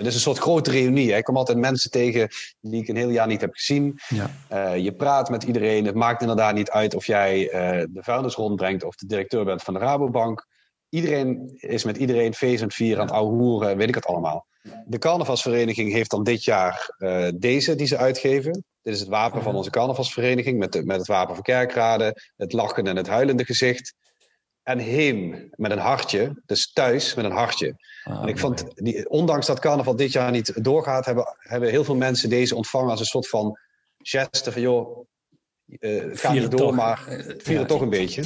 Het is een soort grote reunie. Hè. Ik kom altijd mensen tegen die ik een heel jaar niet heb gezien. Ja. Uh, je praat met iedereen. Het maakt inderdaad niet uit of jij uh, de vuilnis rondbrengt of de directeur bent van de Rabobank. Iedereen is met iedereen feest vier aan het weet ik het allemaal. De carnavalsvereniging heeft dan dit jaar uh, deze die ze uitgeven. Dit is het wapen van onze carnavalsvereniging met, de, met het wapen van kerkraden, het lachen en het huilende gezicht. En heem met een hartje, dus thuis met een hartje. Ah, en ik vond, die, ondanks dat carnaval dit jaar niet doorgaat, hebben, hebben heel veel mensen deze ontvangen als een soort van geste van joh, uh, het gaat niet door, toch. maar vier het toch een beetje.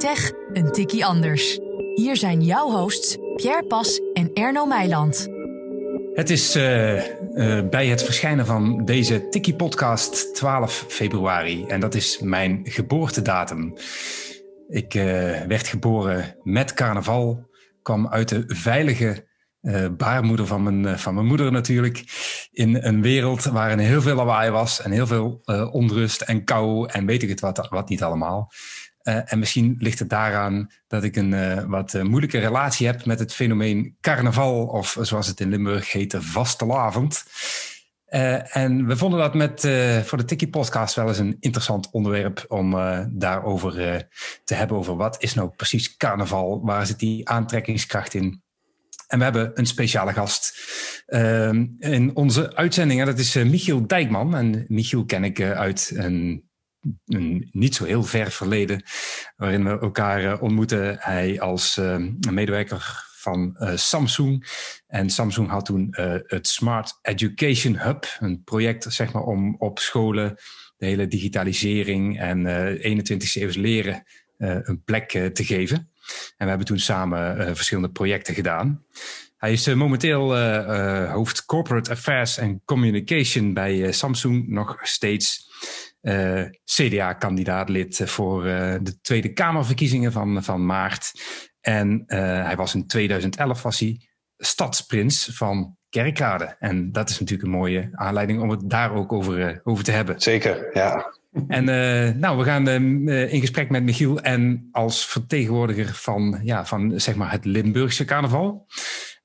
Tech, een tikkie anders. Hier zijn jouw hosts Pierre Pas en Erno Meiland. Het is uh, uh, bij het verschijnen van deze Tikkie Podcast 12 februari. En dat is mijn geboortedatum. Ik uh, werd geboren met carnaval, kwam uit de veilige uh, baarmoeder van mijn, van mijn moeder natuurlijk. In een wereld waarin heel veel lawaai was en heel veel onrust en kou en weet ik het wat, wat niet allemaal. En misschien ligt het daaraan dat ik een wat moeilijke relatie heb met het fenomeen carnaval, of zoals het in Limburg heet, vastelavond. en we vonden dat met, voor de Tikkie podcast wel eens een interessant onderwerp om daarover te hebben. Over wat is nou precies carnaval? Waar zit die aantrekkingskracht in? En we hebben een speciale gast uh, in onze uitzending. En dat is Michiel Dijkman. En Michiel ken ik uit een, een, niet zo heel ver verleden. Waarin we elkaar uh, ontmoeten. Hij als ehm, medewerker van Samsung. En Samsung had toen het Smart Education Hub. Een project zeg maar, om op scholen de hele digitalisering en 21e eeuws leren een plek te geven. En we hebben toen samen verschillende projecten gedaan. Hij is momenteel hoofd Corporate Affairs en Communication bij Samsung, nog steeds CDA-kandidaat-lid voor de Tweede Kamerverkiezingen van, van maart. En hij was in 2011 was hij stadsprins van Kerkrade. En dat is natuurlijk een mooie aanleiding om het daar ook over, over te hebben. Zeker, ja. En uh, nou, we gaan uh, in gesprek met Michiel en als vertegenwoordiger van, ja, van zeg maar het Limburgse carnaval.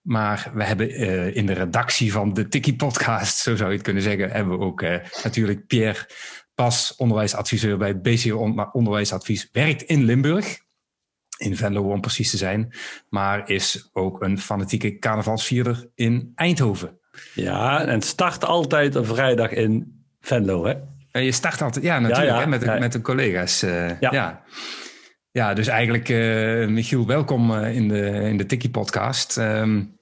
Maar we hebben uh, in de redactie van de Tikkie podcast, zo zou je het kunnen zeggen, hebben we ook natuurlijk Pierre Pas, onderwijsadviseur bij BCO Onderwijsadvies, werkt in Limburg. In Venlo om precies te zijn. Maar is ook een fanatieke carnavalsvierder in Eindhoven. Ja, en het start altijd een vrijdag in Venlo, hè? Je start altijd, ja, natuurlijk, ja, ja. Hè, met, de, ja. met de collega's. Uh, ja. ja. Ja. dus eigenlijk, uh, Michiel, welkom uh, in de, in de Tikkie-podcast. Um,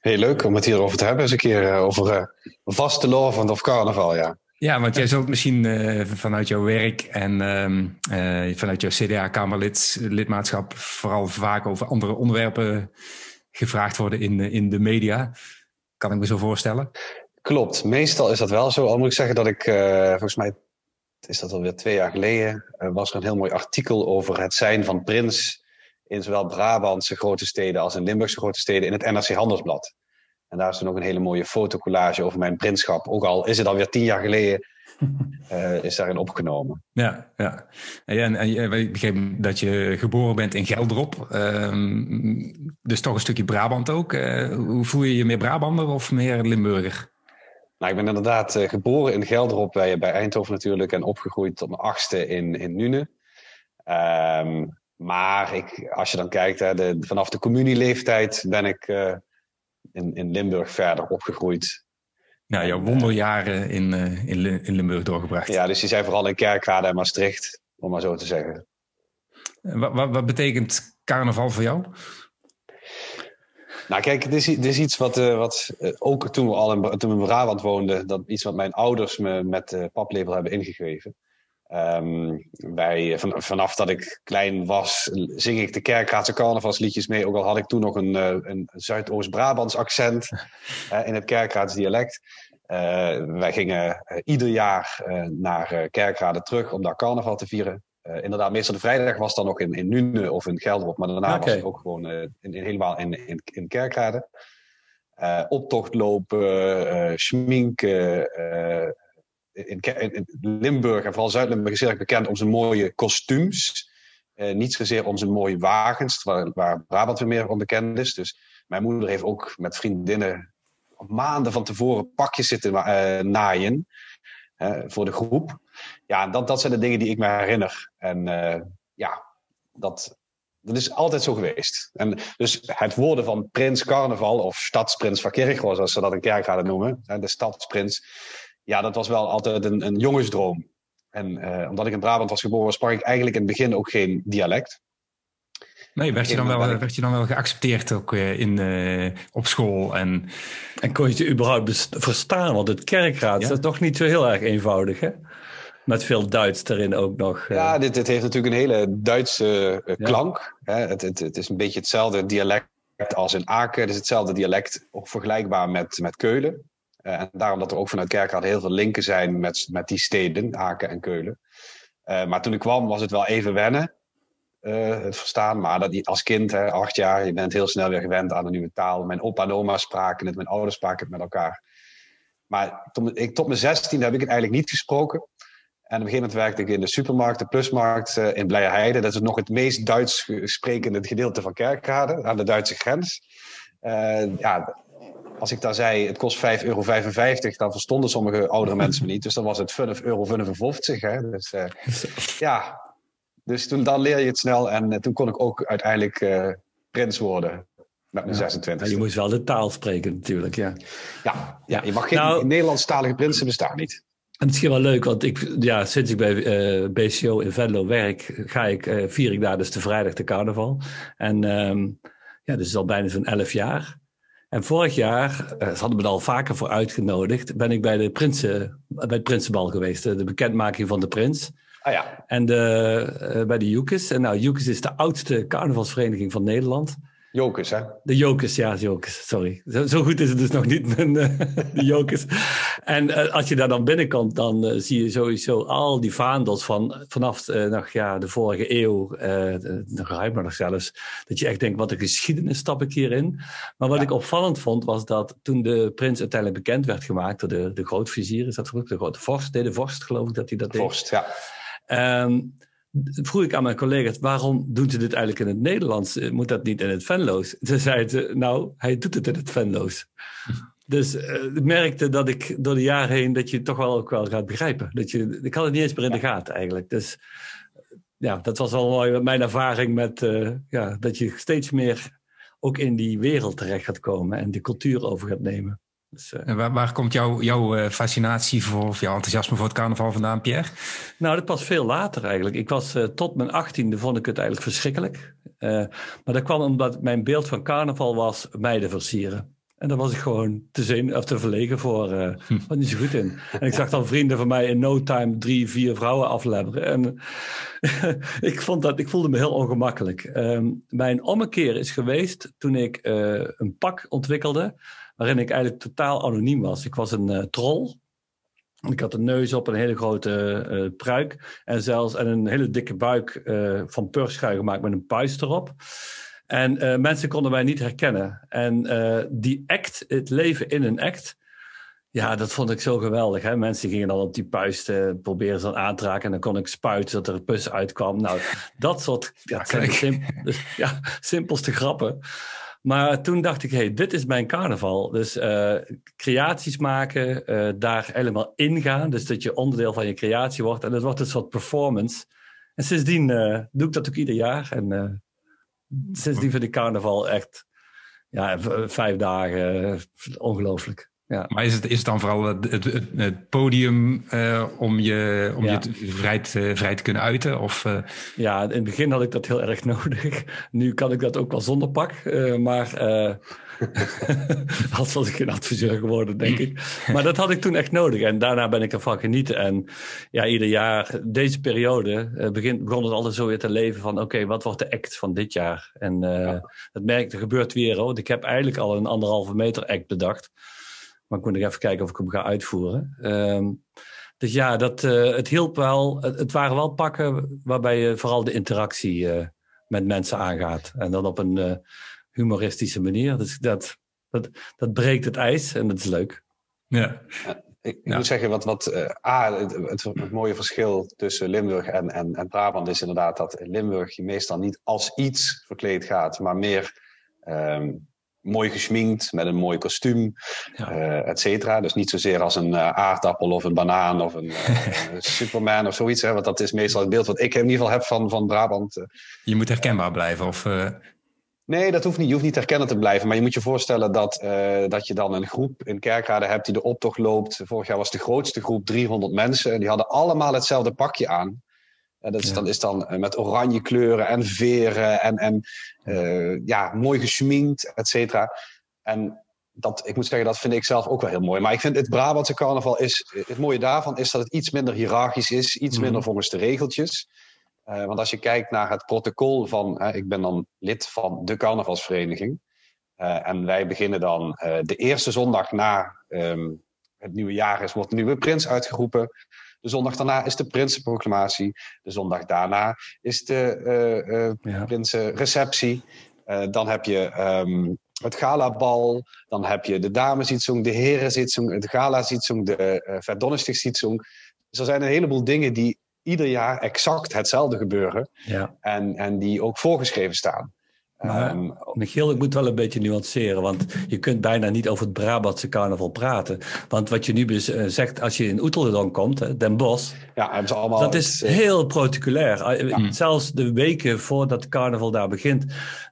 Heel leuk om het hierover te hebben, eens een keer over vaste lovend of carnaval, ja. Ja, want jij zult misschien vanuit jouw werk en um, vanuit jouw CDA-Kamerlidmaatschap vooral vaak over andere onderwerpen gevraagd worden in, in de media. Kan ik me zo voorstellen? Klopt, meestal is dat wel zo. Al moet ik zeggen dat ik, uh, volgens mij is dat alweer twee jaar geleden, was er een heel mooi artikel over het zijn van prins in zowel Brabantse grote steden als in Limburgse grote steden in het NRC Handelsblad. En daar is toen ook een hele mooie fotocollage over mijn prinschap. Ook al is het alweer tien jaar geleden, uh, is daarin opgenomen. Ja, ja. En, en, en ik begreep dat je geboren bent in Gelderop. Um, dus toch een stukje Brabant ook. hoe voel je je meer Brabander of meer Limburger? Nou, ik ben inderdaad uh, geboren in Gelderop bij, bij Eindhoven natuurlijk en opgegroeid tot mijn achtste in, in Nune. Um, maar ik, als je dan kijkt, hè, de, vanaf de communieleeftijd ben ik in, in Limburg verder opgegroeid. Ja, jouw wonderjaren in, uh, in, in Limburg doorgebracht. Ja, dus die zijn vooral in Kerkrade en Maastricht, om maar zo te zeggen. Wat, wat, wat betekent carnaval voor jou? Nou, kijk, dit is, dit is iets wat, uh, wat uh, ook toen we al in, toen we in Brabant woonden, dat iets wat mijn ouders me met paplepel hebben ingegeven. Ehm, bij, van, vanaf dat ik klein was, zing ik de Kerkraadse carnavalsliedjes mee. Ook al had ik toen nog een, een Zuidoost-Brabants accent in het Kerkraads dialect. wij gingen ieder jaar naar Kerkrade terug om daar carnaval te vieren. inderdaad, meestal de vrijdag was dan nog in, in Nune of in Gelderop. Maar daarna was het ook gewoon in, in, helemaal in, in, in Kerkrade. optocht lopen, schminken in, Limburg en vooral Zuid-Limburg is heel erg bekend om zijn mooie kostuums. Uh, niet zozeer om zijn mooie wagens, waar, waar Brabant weer meer onbekend is. Dus mijn moeder heeft ook met vriendinnen maanden van tevoren pakjes zitten uh, naaien voor de groep. Ja, dat, dat zijn de dingen die ik me herinner. En ja, dat, dat is altijd zo geweest. En dus het worden van prins carnaval of stadsprins van Kerkhoor, zoals ze dat in kerk gaan noemen, de stadsprins ja, dat was wel altijd een, een jongensdroom. En uh, omdat ik in Brabant was geboren, sprak ik eigenlijk in het begin ook geen dialect. Nee, werd je dan wel, werd je dan wel geaccepteerd ook uh, in, uh, op school? En... en kon je het überhaupt verstaan? Want het kerkraad ja? is toch niet zo heel erg eenvoudig, hè? Met veel Duits erin ook nog. Ja, dit, dit heeft natuurlijk een hele Duitse klank. Hè? Het, het, het, is een beetje hetzelfde dialect als in Aken. Het is hetzelfde dialect, ook vergelijkbaar met, met Keulen. Uh, en daarom dat er ook vanuit Kerkrade heel veel linken zijn met, met die steden, Aken en Keulen. Uh, maar toen ik kwam was het wel even wennen, uh, het verstaan. Maar dat, als kind, hè, acht jaar, je bent heel snel weer gewend aan een nieuwe taal. Mijn opa en oma spraken het, mijn ouders spraken het met elkaar. Maar tot, ik, tot mijn zestien heb ik het eigenlijk niet gesproken. En op een gegeven moment werkte ik in de supermarkt, de Plusmarkt in Blijerheide. Dat is nog het meest Duits sprekende gedeelte van Kerkrade, aan de Duitse grens. Ja, als ik daar zei, het kost 5,55 euro, dan verstonden sommige oudere mensen me niet. Dus dan was het 5,55 euro. Hè? Dus uh, ja, dus toen dan leer je het snel. En uh, toen kon ik ook uiteindelijk uh, prins worden. Met mijn ja. 26. je moest wel de taal spreken natuurlijk, ja. Ja, ja je mag geen nou, Nederlandstalige prinsen bestaan niet. En misschien wel leuk, want ik, ja, sinds ik bij uh, BCO in Venlo werk, ga ik, vier ik daar dus de vrijdag de carnaval. En um, ja, dus al bijna zo'n elf jaar. En vorig jaar, uh, ze hadden me er al vaker voor uitgenodigd, ben ik bij, de prinsen, bij het Prinsenbal geweest. De bekendmaking van de prins. Ah ja. En de, bij de Jukes. En nou, Jukes is de oudste carnavalsvereniging van Nederland. Jokers, hè? De Jokers, ja, Jokers, sorry. Zo, zo, goed is het dus nog niet, de Jokers. En uh, als je daar dan binnenkomt, dan uh, zie je sowieso al die vaandels van vanaf uh, nog, ja, de vorige eeuw, nog ruimer nog zelfs, dat je echt denkt, wat een geschiedenis stap ik hierin. Maar wat ja. ik opvallend vond, was dat toen de prins uiteindelijk bekend werd gemaakt door de, de grootvizier, is dat geloof de grote vorst, nee, de vorst geloof ik dat hij dat deed. Vorst, ja. Um, vroeg ik aan mijn collega's, waarom doen ze dit eigenlijk in het Nederlands? Eh, moet dat niet in het Venloos? Ze zeiden, nou, hij doet het in het Venloos. Dus uh, ik merkte dat ik door de jaren heen, dat je het toch wel ook wel gaat begrijpen. Dat je, ik had het niet eens meer in de gaten eigenlijk. Dus ja, dat was wel mooi mijn ervaring met, uh, ja, dat je steeds meer ook in die wereld terecht gaat komen en de cultuur over gaat nemen. Dus, uh, en waar, waar, komt jouw, jouw uh, fascinatie voor, of jouw enthousiasme voor het carnaval vandaan, Pierre? Nou, dat pas veel later eigenlijk. Ik was uh, tot mijn achttiende vond ik het eigenlijk verschrikkelijk. maar dat kwam omdat mijn beeld van carnaval was meiden versieren. En daar was ik gewoon te, zin, of te verlegen voor. Uh, was niet zo goed in. En ik zag dan vrienden van mij in no time drie, vier vrouwen afleveren. En ik, vond dat, ik voelde me heel ongemakkelijk. Um, mijn ommekeer is geweest toen ik een pak ontwikkelde waarin ik eigenlijk totaal anoniem was. Ik was een uh, troll. Ik had een neus op, een hele grote uh, pruik en zelfs en een hele dikke buik uh, van purschuim gemaakt met een puis erop. En mensen konden mij niet herkennen. En die act, het leven in een act, ja, dat vond ik zo geweldig. Hè? Mensen gingen dan op die puist proberen ze dan aan te raken. En dan kon ik spuiten dat er een pus uitkwam. Nou, dat soort ja, sim dus, ja, simpelste grappen. Maar toen dacht ik, hey, dit is mijn carnaval. Dus uh, creaties maken, uh, daar helemaal ingaan. Dus dat je onderdeel van je creatie wordt. En dat wordt een soort performance. En sindsdien uh, doe ik dat ook ieder jaar. En sindsdien vind ik carnaval echt ja, vijf dagen ongelooflijk. Ja. Maar is het, is het dan vooral het, het, het podium uh, om je, om je vrij, te, vrij te kunnen uiten? Of, uh... Ja, in het begin had ik dat heel erg nodig. Nu kan ik dat ook wel zonder pak. Uh, maar Als was ik geen adviseur geworden, denk ik. Maar dat had ik toen echt nodig. En daarna ben ik ervan genieten. En ja, ieder jaar, deze periode, begint, begon het altijd zo weer te leven van... oké, wat wordt de act van dit jaar? En ja. dat merk er gebeurt weer. Hoor. Ik heb eigenlijk al een anderhalve meter act bedacht. Maar ik moet nog even kijken of ik hem ga uitvoeren. Um, dus ja, dat, uh, het hielp wel. Het, het, waren wel pakken waarbij je vooral de interactie met mensen aangaat. En dan op een humoristische manier. Dus dat, dat, dat breekt het ijs en dat is leuk. Ja. ik, moet zeggen, wat, wat uh, A, het, het, mooie verschil tussen Limburg en, en, en Brabant is inderdaad dat in Limburg je meestal niet als iets verkleed gaat, maar meer um, mooi geschminkt, met een mooi kostuum, ja. uh, et cetera. Dus niet zozeer als een uh, aardappel of een banaan of een Superman of zoiets. Hè, want dat is meestal het beeld wat ik in ieder geval heb van, van Brabant. Je moet herkenbaar blijven of... Nee, dat hoeft niet. Je hoeft niet herkennen te blijven. Maar je moet je voorstellen dat, uh, dat je dan een groep in Kerkrade hebt die de optocht loopt. Vorig jaar was de grootste groep 300 mensen. En die hadden allemaal hetzelfde pakje aan. En dat is, ja. dan, is dan eh, met oranje kleuren en veren en, en uh, ja, mooi geschminkt, et cetera. En dat, ik moet zeggen, dat vind ik zelf ook wel heel mooi. Maar ik vind het Brabantse carnaval is, het mooie daarvan is dat het iets minder hiërarchisch is, iets minder mhm. volgens de regeltjes. Uh, want als je kijkt naar het protocol van, uh, ik ben dan lid van de carnavalsvereniging. Uh, en wij beginnen dan de eerste zondag na um, het nieuwe jaar is, wordt de nieuwe prins uitgeroepen. De zondag daarna is de prinsenproclamatie. De zondag daarna is de ja. prinsenreceptie. dan heb je um, het galabal. Dan heb je de damesitzung, de herenzitsung, de gala-zitsung, de uh. Dus er zijn een heleboel dingen die ieder jaar exact hetzelfde gebeuren. Ja. En, en die ook voorgeschreven staan. Maar, um, Michiel, ik moet wel een beetje nuanceren, want je kunt bijna niet over het Brabantse carnaval praten. Want wat je nu eh, zegt, als je in Oeteldonk komt, Den Bosch, ja, allemaal dat is heel protocolair. Eh, ja. Zelfs de weken voordat het carnaval daar begint,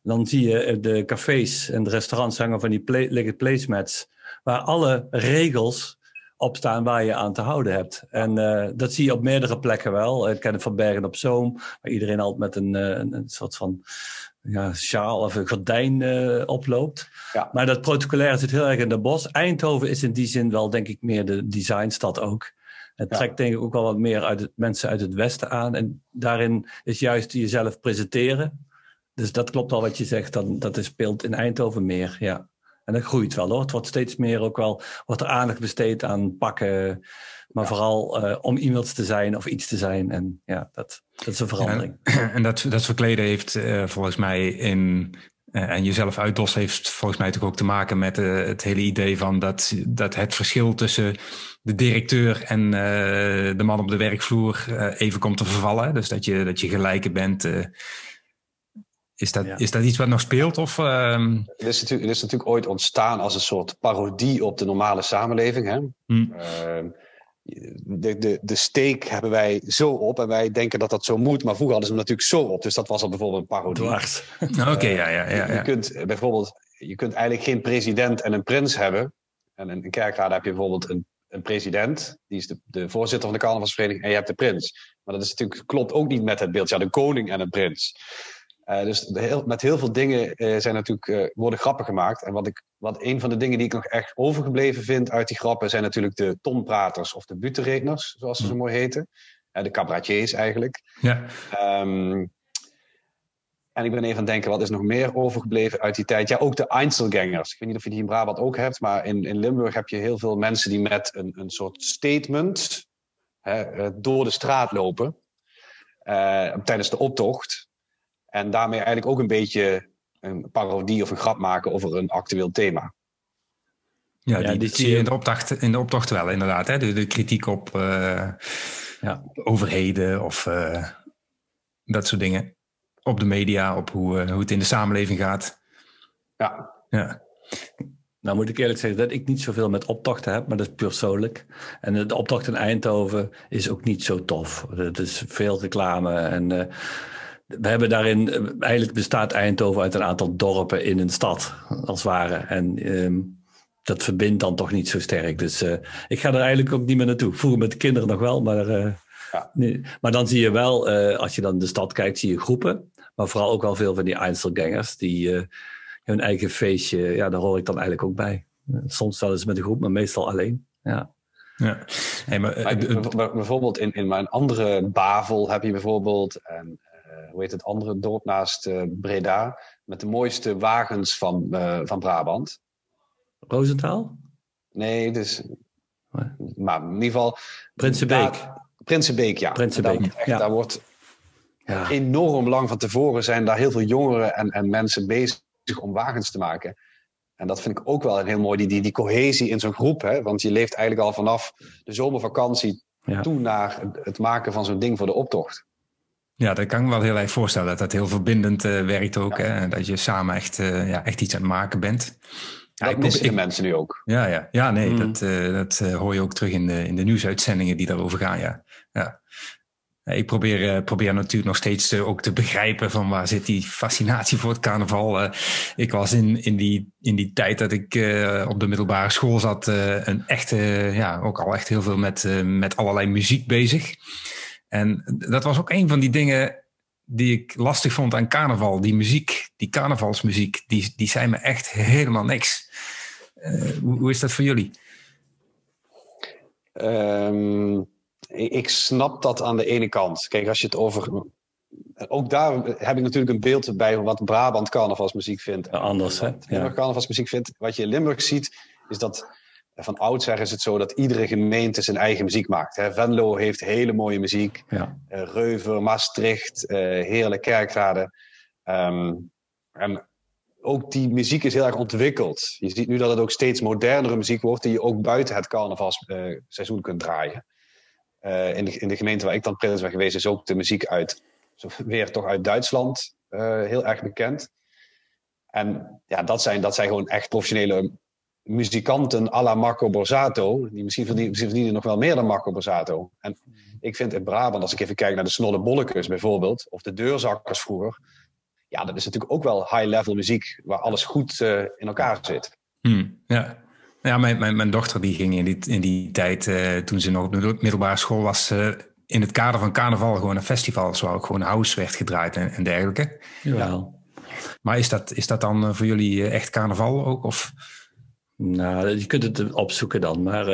dan zie je de cafés en de restaurants hangen van die play, liggen placemats, waar alle regels opstaan waar je aan te houden hebt. En uh, dat zie je op meerdere plekken wel. Ik ken het van Bergen op Zoom, waar iedereen altijd met een, een, een, soort van ja, sjaal of een gordijn uh, oploopt. Ja. Maar dat protocolaire zit heel erg in de bos. Eindhoven is in die zin wel, denk ik, meer de designstad ook. Het ja. trekt denk ik ook wel wat meer uit het, mensen uit het Westen aan. En daarin is juist jezelf presenteren. Dus dat klopt al wat je zegt. Dan, dat is, speelt in Eindhoven meer, ja. En dat groeit wel hoor. Het wordt steeds meer ook wel, wordt er aandacht besteed aan pakken. Maar vooral uh, om iemand te zijn of iets te zijn. En ja, dat, dat is een verandering. En, en dat, dat verkleden heeft uh, volgens mij in. Uh, en jezelf uitdossen heeft volgens mij toch ook te maken met het hele idee van dat, dat het verschil tussen de directeur en de man op de werkvloer even komt te vervallen. Dus dat je, dat je gelijke bent is dat, ja. is dat iets wat nog speelt? Of, um... het, is natuurlijk, het is natuurlijk ooit ontstaan als een soort parodie op de normale samenleving. Hè? Hmm. Uh, de, de, de steek hebben wij zo op en wij denken dat dat zo moet, maar vroeger hadden ze hem natuurlijk zo op. Dus dat was al bijvoorbeeld een parodie. Oké, okay, ja, ja, ja, Je, je kunt bijvoorbeeld, je kunt eigenlijk geen president en een prins hebben. En in een kerkraad heb je bijvoorbeeld een, een president, die is de, de voorzitter van de carnavalsvereniging, en je hebt de prins. Maar dat is natuurlijk, klopt ook niet met het beeld. Ja, de koning en een prins. Uh, dus heel, met heel veel dingen uh, zijn natuurlijk, uh, worden grappen gemaakt. En wat, ik, wat een van de dingen die ik nog echt overgebleven vind uit die grappen zijn natuurlijk de tonpraters of de butenredners, zoals ze zo mooi heten. de cabaretiers eigenlijk. Ja. Um, en ik ben even aan het denken, wat is nog meer overgebleven uit die tijd? Ja, ook de Einzelgangers. Ik weet niet of je die in Brabant ook hebt, maar in, in Limburg heb je heel veel mensen die met een, een soort statement hè, door de straat lopen. tijdens de optocht. En daarmee eigenlijk ook een beetje een parodie of een grap maken over een actueel thema. Ja, die, die zie je in de, optocht, in de optocht wel, inderdaad. Hè? De, de kritiek op uh, ja. overheden of uh, dat soort dingen. Op de media, op hoe, uh, hoe het in de samenleving gaat. Ja. ja. Nou moet ik eerlijk zeggen dat ik niet zoveel met optochten heb, maar dat is persoonlijk. En de optocht in Eindhoven is ook niet zo tof. Het is veel reclame en we hebben daarin, eigenlijk bestaat Eindhoven uit een aantal dorpen in een stad, als het ware. En um, dat verbindt dan toch niet zo sterk. Dus ik ga er eigenlijk ook niet meer naartoe. Vroeger met de kinderen nog wel, maar, ja. nee. maar dan zie je wel, als je dan de stad kijkt, zie je groepen. Maar vooral ook wel veel van die Einzelgangers die hun eigen feestje, ja, daar hoor ik dan eigenlijk ook bij. Soms wel eens met een groep, maar meestal alleen. Ja. Ja. Hey, maar, bijvoorbeeld in, in mijn andere Bavel heb je bijvoorbeeld, en, uh, hoe heet het andere dorp naast uh, Breda, met de mooiste wagens van, uh, van Brabant. Roosentaal? Nee, dus. Maar in ieder geval. Prinsenbeek. Prinsenbeek, ja. Prinsenbeek. Daar, ja. daar wordt ja. enorm lang van tevoren zijn daar heel veel jongeren en, en mensen bezig om wagens te maken. En dat vind ik ook wel heel mooi, die, die, die cohesie in zo'n groep. Hè? Want je leeft eigenlijk al vanaf de zomervakantie toe naar het maken van zo'n ding voor de optocht. Ja, dat kan ik me wel heel erg voorstellen. Dat dat heel verbindend uh, werkt ook. Hè? En dat je samen echt, uh, ja, echt iets aan het maken bent. Ja, dat missen de mensen nu ook. Ja, ja. ja nee, mm. dat, uh, dat hoor je ook terug in de, in de nieuwsuitzendingen die daarover gaan. Ja. Ja. Ik probeer, uh, probeer natuurlijk nog steeds uh, ook te begrijpen van waar zit die fascinatie voor het carnaval. Uh, ik was in, in, die, in die tijd dat ik op de middelbare school zat, een echte, ja, ook al echt heel veel met, met allerlei muziek bezig. En dat was ook een van die dingen die ik lastig vond aan carnaval. Die muziek, die carnavalsmuziek, die, die zei me echt helemaal niks. Hoe, hoe, is dat voor jullie? Um ik snap dat aan de ene kant. Kijk, als je het over. Ook daar heb ik natuurlijk een beeld bij wat Brabant carnavalsmuziek vindt. Ja, anders, hè? Ja. carnavalsmuziek vindt. Wat je in Limburg ziet, is dat van oudsher is het zo dat iedere gemeente zijn eigen muziek maakt. Hè. Venlo heeft hele mooie muziek. Ja. Uh, Reuver, Maastricht, uh, Heerlijk, Kerkrade. Um, en ook die muziek is heel erg ontwikkeld. Je ziet nu dat het ook steeds modernere muziek wordt, die je ook buiten het carnavalsseizoen uh, kunt draaien. In, de, in de gemeente waar ik dan prins ben geweest, is ook de muziek uit, weer toch uit Duitsland heel erg bekend. En ja, dat zijn, dat zijn gewoon echt professionele muzikanten à la Marco Borsato. Die misschien verdienen, verdienen nog wel meer dan Marco Borsato. En ik vind in Brabant, als ik even kijk naar de Snolle Bollekes bijvoorbeeld, of de Deurzakkers vroeger. Ja, dat is natuurlijk ook wel high-level muziek, waar alles goed uh, in elkaar zit. Hmm, ja, ja, mijn, mijn, mijn dochter die ging in die, in die tijd, uh, toen ze nog op de middelbare school was, uh, in het kader van carnaval gewoon een festival, waar ook gewoon house werd gedraaid en, en dergelijke. Ja. Maar is dat, is dat dan voor jullie echt carnaval ook? Of? Nou, je kunt het opzoeken dan, maar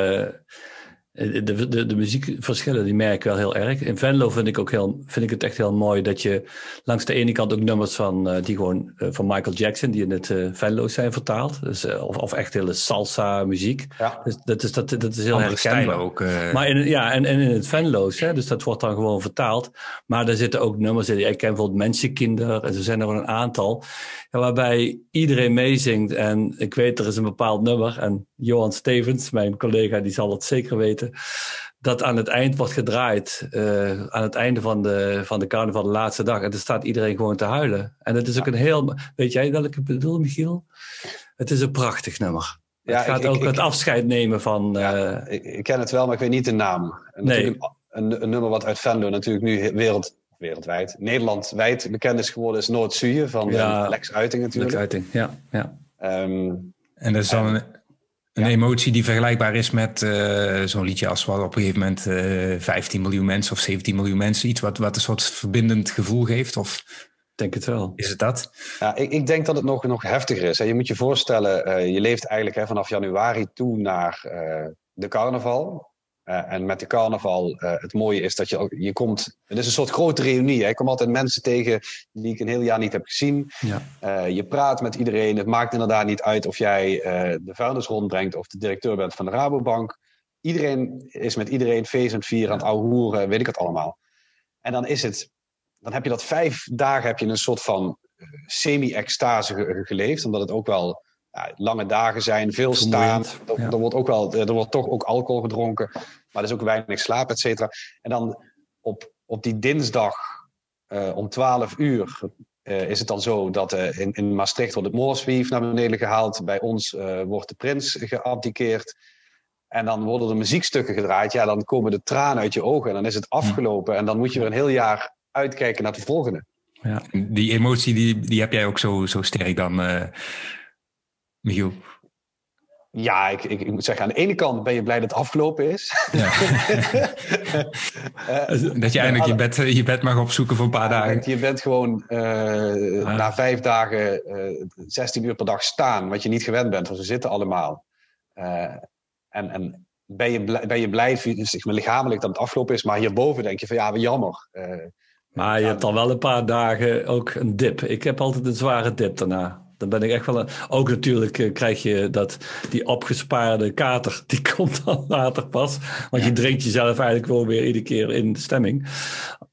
de, de, de muziekverschillen die merk ik wel heel erg. In Venlo vind ik, ook heel, vind ik het echt heel mooi dat je langs de ene kant ook nummers van, uh, die gewoon, uh, van Michael Jackson, die in het uh, Venlo zijn vertaald. Dus, of, of echt hele salsa muziek. Ja. Dus dat is, dat, dat is heel Andere herkenbaar. ook. Maar in, ja, en, en in het Venlo's, hè, dus dat wordt dan gewoon vertaald. Maar er zitten ook nummers in. Ik ken bijvoorbeeld Mensenkinder, en er zijn er een aantal. waarbij iedereen meezingt. En ik weet, er is een bepaald nummer. En Johan Stevens, mijn collega, die zal het zeker weten dat aan het eind wordt gedraaid. Uh, aan het einde van de, van de carnaval, de laatste dag. En dan staat iedereen gewoon te huilen. En het is ook een heel. Weet jij welke ik bedoel, Michiel? Het is een prachtig nummer. Ja, het gaat ook het afscheid nemen van. Ja, uh, ik, ik, ken het wel, maar ik weet niet de naam. nee. Een, een, een, nummer wat uit Venlo natuurlijk nu wereld, wereldwijd, Nederlandwijd bekend is geworden, is Noord-Zuur van ja, Lex Uiting natuurlijk. Lex Uiting, ja. ja. Um, en dat is dan. Een, emotie die vergelijkbaar is met uh, zo'n liedje als wat op een gegeven moment uh, eh, 15 miljoen mensen of 17 miljoen mensen. Iets wat, wat een soort verbindend gevoel geeft? Of denk het wel. Is het dat? Ja, ik, ik denk dat het nog, nog heftiger is. Je moet je voorstellen, uh, je leeft eigenlijk hè, vanaf januari toe naar de carnaval. Uh, en met de carnaval, uh, het mooie is dat je, ook, je komt... Het is een soort grote reunie. Hè? Ik kom altijd mensen tegen die ik een heel jaar niet heb gezien. Ja. Uh, je praat met iedereen. Het maakt inderdaad niet uit of jij de vuilnis rondbrengt... of de directeur bent van de Rabobank. Iedereen is met iedereen feest en vier aan het ouwehoeren. Weet ik het allemaal. En dan is het... Dan heb je dat vijf dagen heb je een soort van semi-extase geleefd. Omdat het ook wel ja, lange dagen zijn, veel staan. Er, er, wordt ook wel, er wordt toch ook alcohol gedronken, maar er is ook weinig slaap, et cetera. En dan op, op die dinsdag uh, om 12 uur uh, is het dan zo dat uh, in, in Maastricht wordt het Moorswief naar beneden gehaald. Bij ons wordt de prins geabdikeerd. En dan worden er muziekstukken gedraaid. Ja, dan komen de tranen uit je ogen en dan is het afgelopen. En dan moet je weer een heel jaar uitkijken naar de volgende. Ja, die emotie die, die heb jij ook zo, zo sterk dan Michiel? Ja, ik, ik, ik, moet zeggen, aan de ene kant ben je blij dat het afgelopen is. Ja. uh, dat je eindelijk je bed, je bed mag opzoeken voor een paar dagen. Je bent gewoon uh, na vijf dagen uh, 16 uur per dag staan, wat je niet gewend bent, want ze zitten allemaal. en, en ben, je blij, ben je blij zeg maar, lichamelijk dat het afgelopen is, maar hierboven denk je van ja, jammer. maar je hebt dan wel een paar dagen ook een dip. Ik heb altijd een zware dip daarna. Dan ben ik echt wel. Een... Ook natuurlijk uh, krijg je dat die opgespaarde kater, die komt dan later pas. Want je drinkt jezelf eigenlijk wel weer iedere keer in de stemming.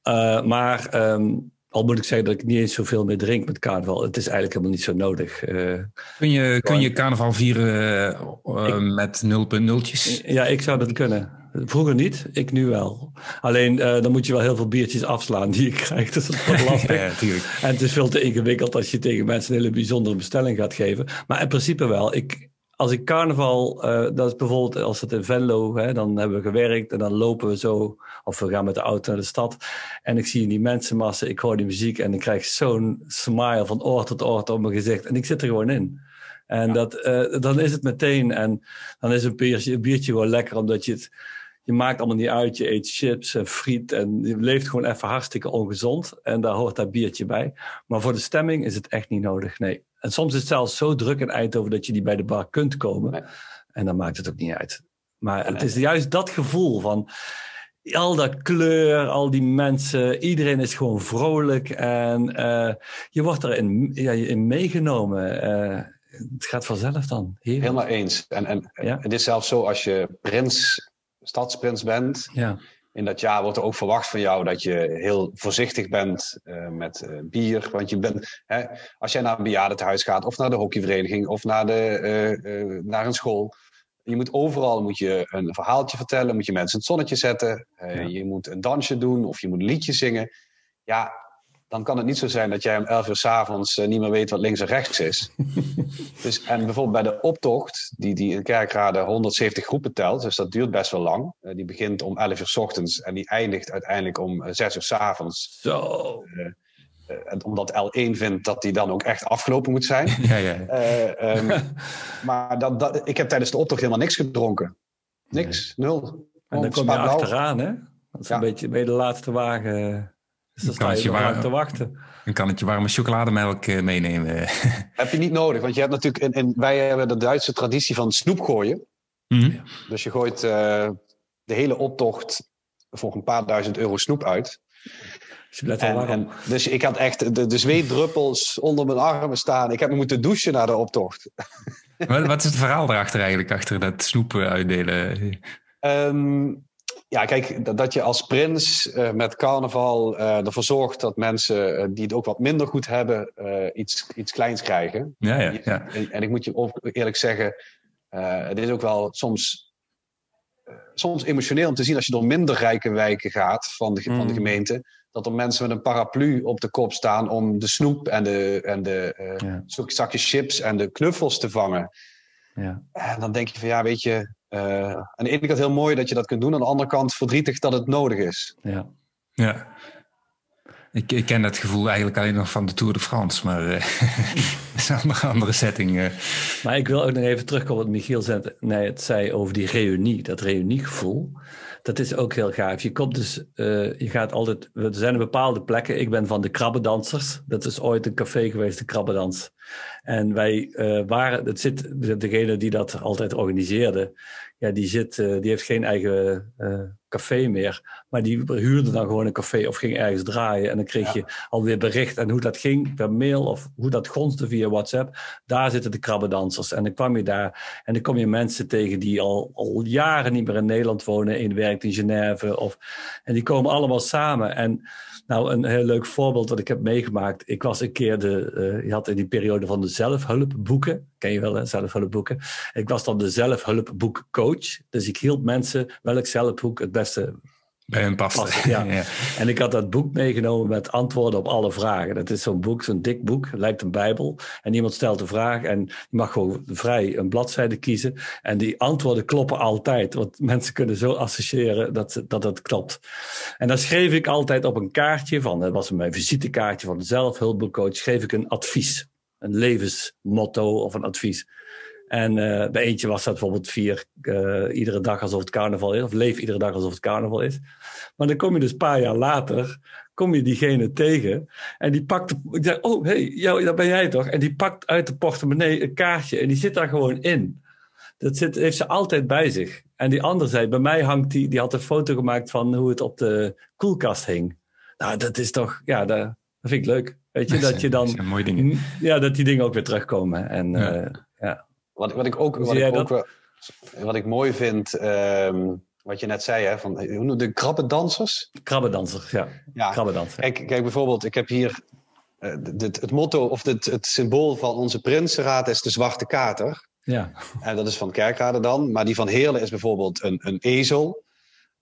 Uh, maar um, al moet ik zeggen dat ik niet eens zoveel meer drink met carnaval. Het is eigenlijk helemaal niet zo nodig. Uh, kun, je, kun je carnaval vieren ik, met 0.0'tjes? Ja, ik zou dat kunnen. Vroeger niet, ik nu wel. Alleen uh, dan moet je wel heel veel biertjes afslaan die je krijgt. Dus dat is wat lastig. ja, en het is veel te ingewikkeld als je tegen mensen een hele bijzondere bestelling gaat geven. Maar in principe wel. Ik, als ik carnaval, uh, dat is bijvoorbeeld als het in Venlo, hè, dan hebben we gewerkt en dan lopen we zo, of we gaan met de auto naar de stad. En ik zie die mensenmassa, ik hoor die muziek en ik krijg zo'n smile van oor tot oor op mijn gezicht. En ik zit er gewoon in. En ja. dat, uh, dan is het meteen. En dan is een biertje, een biertje gewoon lekker, omdat je het je maakt allemaal niet uit. Je eet chips en friet en je leeft gewoon even hartstikke ongezond. En daar hoort dat biertje bij. Maar voor de stemming is het echt niet nodig, nee. En soms is het zelfs zo druk in Eindhoven dat je niet bij de bar kunt komen. Nee. En dan maakt het ook niet uit. Maar het is juist dat gevoel van al dat kleur, al die mensen, iedereen is gewoon vrolijk en uh, je wordt erin ja, in meegenomen. Uh, het gaat vanzelf dan. Heerlijk. Helemaal eens. En, en ja? het is zelfs zo als je prins stadsprins bent. Ja. In dat jaar wordt er ook verwacht van jou dat je heel voorzichtig bent uh, met uh, bier. Want je bent, hè, als jij naar een bejaardentehuis gaat, of naar de hockeyvereniging, of naar, de, uh, naar een school. Je moet overal moet je een verhaaltje vertellen, moet je mensen in het zonnetje zetten. Ja. Je moet een dansje doen, of je moet een liedje zingen. Ja, dan kan het niet zo zijn dat jij om 11 uur s'avonds uh, niet meer weet wat links en rechts is. dus, en bijvoorbeeld bij de optocht, die, die in Kerkrade 170 groepen telt, dus dat duurt best wel lang. Uh, die begint om 11 uur s ochtends en die eindigt uiteindelijk om uh, 6 uur s'avonds. Zo. en omdat L1 vindt dat die dan ook echt afgelopen moet zijn. ja, ja. Um, maar dat, dat, ik heb tijdens de optocht helemaal niks gedronken. Niks, nee. nul. En dan kom je achteraan, hè? Dat is ja. een beetje bij de laatste wagen. Dus dan sta je, warm, te wachten. Dan kan het je warme chocolademelk uh, meenemen. Heb je niet nodig, want je hebt natuurlijk... In, in, wij hebben de Duitse traditie van snoep gooien. Mm -hmm. Dus je gooit uh, de hele optocht voor een paar duizend euro snoep uit. Dus, en, en, dus ik had echt de, de zweetdruppels onder mijn armen staan. Ik heb me moeten douchen na de optocht. wat, wat is het verhaal erachter eigenlijk, achter dat snoep uitdelen? Um, ja, kijk, dat, dat je als prins uh, met carnaval uh, ervoor zorgt dat mensen uh, die het ook wat minder goed hebben, iets, iets kleins krijgen. Ja, ja, ja. En, en ik moet je eerlijk zeggen, het is ook wel soms, soms emotioneel om te zien als je door minder rijke wijken gaat van de, mm. van de gemeente, dat er mensen met een paraplu op de kop staan om de snoep en de, en de ja. zakjes chips en de knuffels te vangen. Ja. En dan denk je van ja, weet je, uh, aan de ene kant heel mooi dat je dat kunt doen, aan de andere kant verdrietig dat het nodig is. Ja. ja. Ik, ik ken dat gevoel eigenlijk alleen nog van de Tour de France, maar uh, dat is een andere, andere setting. Uh. Maar ik wil ook nog even terugkomen wat Michiel zei, nee, het zei over die reunie, dat reuniegevoel. Dat is ook heel gaaf. Je komt dus, uh, je gaat altijd, er zijn bepaalde plekken. Ik ben van de krabbendansers. Dat is ooit een café geweest, de krabbendans. En wij uh, waren, het zit, degene die dat altijd organiseerde, ja, die, zit, uh, die heeft geen eigen café meer. Maar die huurde dan gewoon een café of ging ergens draaien. En dan kreeg ja. je alweer bericht. En hoe dat ging per mail of hoe dat gonste via WhatsApp. Daar zitten de krabbendansers. En dan kwam je daar en dan kom je mensen tegen die al, al jaren niet meer in Nederland wonen. Een werkt in Genève. Of, en die komen allemaal samen. En nou, een heel leuk voorbeeld dat ik heb meegemaakt. Ik was een keer de, uh, je had in die periode van de zelfhulpboeken. Ken je wel, zelfhulpboeken. Ik was dan de zelfhulpboekcoach. Dus ik hielp mensen welk zelfboek het beste bij hun past. Ja. ja. En ik had dat boek meegenomen met antwoorden op alle vragen. Dat is zo'n boek, zo'n dik boek, lijkt een bijbel. En iemand stelt een vraag en je mag gewoon vrij een bladzijde kiezen. En die antwoorden kloppen altijd. Want mensen kunnen zo associëren dat dat, dat klopt. En dan schreef ik altijd op een kaartje van, dat was mijn visitekaartje van de zelfhulpboekcoach, schreef ik een advies. Een levensmotto of een advies. En uh, bij eentje was dat bijvoorbeeld vier uh, iedere dag alsof het carnaval is. Of leef iedere dag alsof het carnaval is. Maar dan kom je dus een paar jaar later, kom je diegene tegen. En die pakt, ik zeg, oh hey, jou, dat ben jij toch? En die pakt uit de portemonnee een kaartje en die zit daar gewoon in. Dat zit, heeft ze altijd bij zich. En die andere zei, bij mij hangt die, die had een foto gemaakt van hoe het op de koelkast hing. Nou, dat is toch, ja, dat, dat vind ik leuk. Weet je, dat, je dan. Dat mooie dingen. Ja, dat die dingen ook weer terugkomen. En ja. Uh, ja. Wat, wat ik ook, wat ik, ook wat ik mooi vind, um, wat je net zei, hè, van, hoe noem de krabbendansers? Krabbendansers, ja. ja. Kijk, kijk, bijvoorbeeld, ik heb hier uh, het, het motto of het, het symbool van onze prinsenraad is de zwarte kater. Ja. En dat is van Kerkrade dan. Maar die van Heerlen is bijvoorbeeld een, een ezel.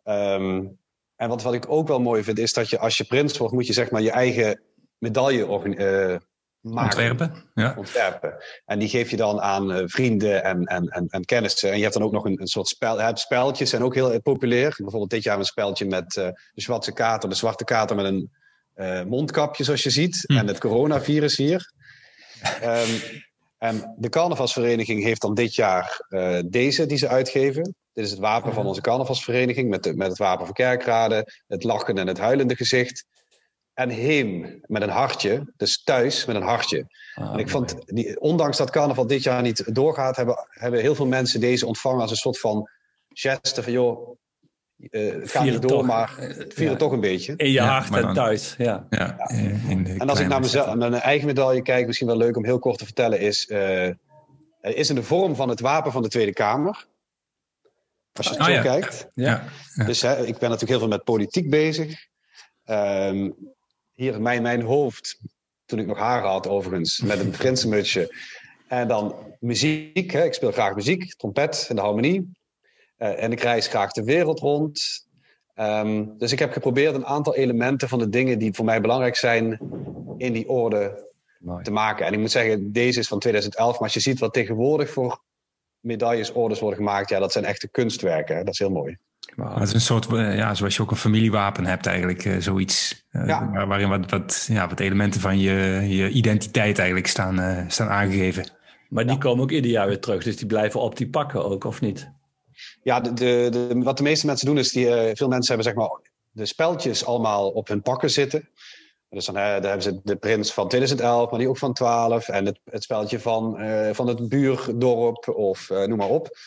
Um, en wat, wat ik ook wel mooi vind, is dat je als je prins wordt, moet je zeg maar je eigen medaille uh, maken. Ontwerpen. Ja. Ontwerpen. En die geef je dan aan uh, vrienden en, en, en, en, kennissen. En je hebt dan ook nog een, een soort spel. Het spelletjes zijn ook heel populair. Bijvoorbeeld dit jaar een speltje met uh, de zwarte kater. De zwarte kater met een mondkapje, zoals je ziet. Hm. En het coronavirus hier. um, en de carnavalsvereniging heeft dan dit jaar deze die ze uitgeven. Dit is het wapen van onze carnavalsvereniging met, de, met het wapen van Kerkrade, het lachen en het huilende gezicht. En heem met een hartje, dus thuis met een hartje. Ah, en ik vond, die, ondanks dat carnaval dit jaar niet doorgaat, hebben, hebben heel veel mensen deze ontvangen als een soort van geste van joh, uh, het gaat niet door, toch, maar vier ja. het toch een beetje. In je ja, hart en dan, thuis, ja. ja. In en als ik naar mezelf, naar mijn eigen medaille kijk, misschien wel leuk om heel kort te vertellen, is, uh, is in de vorm van het wapen van de Tweede Kamer. Als je het oh, zo kijkt. Ja. Dus hè, ik ben natuurlijk heel veel met politiek bezig. Um, hier in mijn, mijn hoofd, toen ik nog haar had overigens, met een prinsenmutsje. En dan muziek, hè, ik speel graag muziek, trompet en de harmonie. Uh, en ik reis graag de wereld rond. Um, dus ik heb geprobeerd een aantal elementen van de dingen die voor mij belangrijk zijn in die orde Mooi. te maken. En ik moet zeggen, deze is van 2011, maar als je ziet wat tegenwoordig voor medailles, orders worden gemaakt, ja, dat zijn echte kunstwerken. Dat is heel mooi. Wow. Het is een soort, ja, zoals je ook een familiewapen hebt eigenlijk, uh, zoiets. Ja. Waarin wat, wat, ja, wat elementen van je, je identiteit eigenlijk staan, uh, staan aangegeven. Maar die ja. komen ook ieder jaar weer terug, dus die blijven op die pakken ook, of niet? Ja, de, de, de, wat de meeste mensen doen is, die, uh, veel mensen hebben zeg maar de speltjes allemaal op hun pakken zitten. Dus dan, daar hebben ze de prins van 2011, maar die ook van 12. En het, het speltje van, uh, van het buurdorp of noem maar op.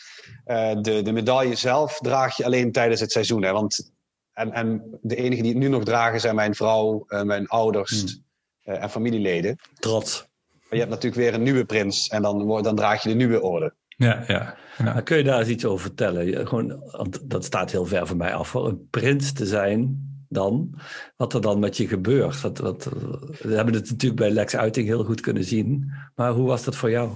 de, de medaille zelf draag je alleen tijdens het seizoen. Hè? Want, en, en de enige die het nu nog dragen zijn mijn vrouw, mijn ouders hmm. en familieleden. Trots. Maar je hebt natuurlijk weer een nieuwe prins en dan, dan draag je de nieuwe orde. Ja, ja. ja. Kun je daar eens iets over vertellen? Gewoon, dat staat heel ver van mij af. Een prins te zijn dan, wat er dan met je gebeurt. Dat, dat, we hebben het natuurlijk bij Lex Uiting heel goed kunnen zien. Maar hoe was dat voor jou?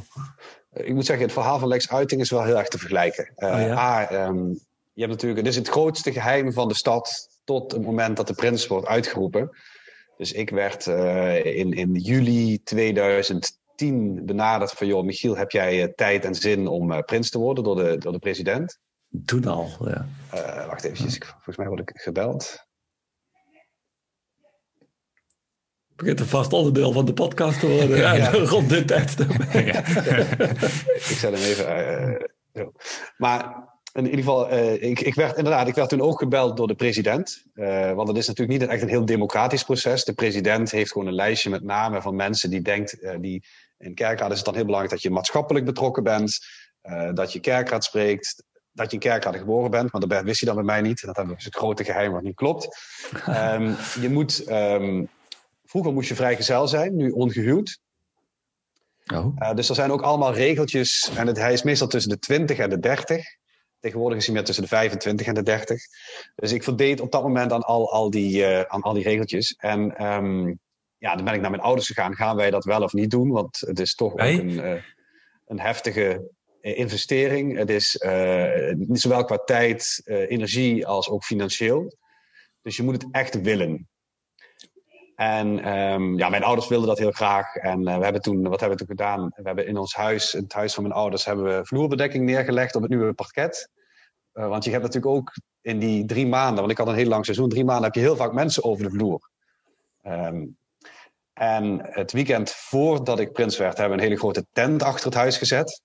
Ik moet zeggen, het verhaal van Lex Uiting is wel heel erg te vergelijken. Uh, oh, ja? A, um, je hebt natuurlijk, het is het grootste geheim van de stad tot het moment dat de prins wordt uitgeroepen. Dus ik werd uh, in, in juli 2010 tien benaderd van... joh, Michiel, heb jij uh, tijd en zin om uh, prins te worden door de, door de president? Toen al, ja. Uh, wacht even, volgens mij word ik gebeld. Begint een vast onderdeel van de podcast te worden. ja, ja. Rond dit tijd. ik zet hem even... zo. Maar in ieder geval, uh, ik, ik, werd inderdaad, ik werd toen ook gebeld door de president. Uh, want het is natuurlijk niet echt een heel democratisch proces. De president heeft gewoon een lijstje met namen van mensen die denkt, uh, die in kerkraad is het dan heel belangrijk dat je maatschappelijk betrokken bent, dat je kerkraad spreekt, dat je in kerkraad geboren bent. Maar dat wist hij dan bij mij niet. Dat is het grote geheim wat niet klopt. um, je moet, um, vroeger moest je vrijgezel zijn, nu ongehuwd. Oh. dus er zijn ook allemaal regeltjes. En het, hij is meestal tussen de 20 en de 30. Tegenwoordig is hij meer tussen de 25 en de 30. Dus ik voldeed op dat moment aan al, al, die, uh, aan al die regeltjes. En um, ja, dan ben ik naar mijn ouders gegaan. Gaan wij dat wel of niet doen? Want het is toch hey. ook een, uh, een heftige investering. Het is zowel qua tijd, energie als ook financieel. Dus je moet het echt willen. En um, ja, mijn ouders wilden dat heel graag. En uh, we hebben toen, wat hebben we toen gedaan? We hebben in ons huis, in het huis van mijn ouders, hebben we vloerbedekking neergelegd op het nieuwe parket. Uh, want je hebt natuurlijk ook in die drie maanden, want ik had een heel lang seizoen, drie maanden heb je heel vaak mensen over de vloer. Um, en het weekend voordat ik prins werd, hebben we een hele grote tent achter het huis gezet.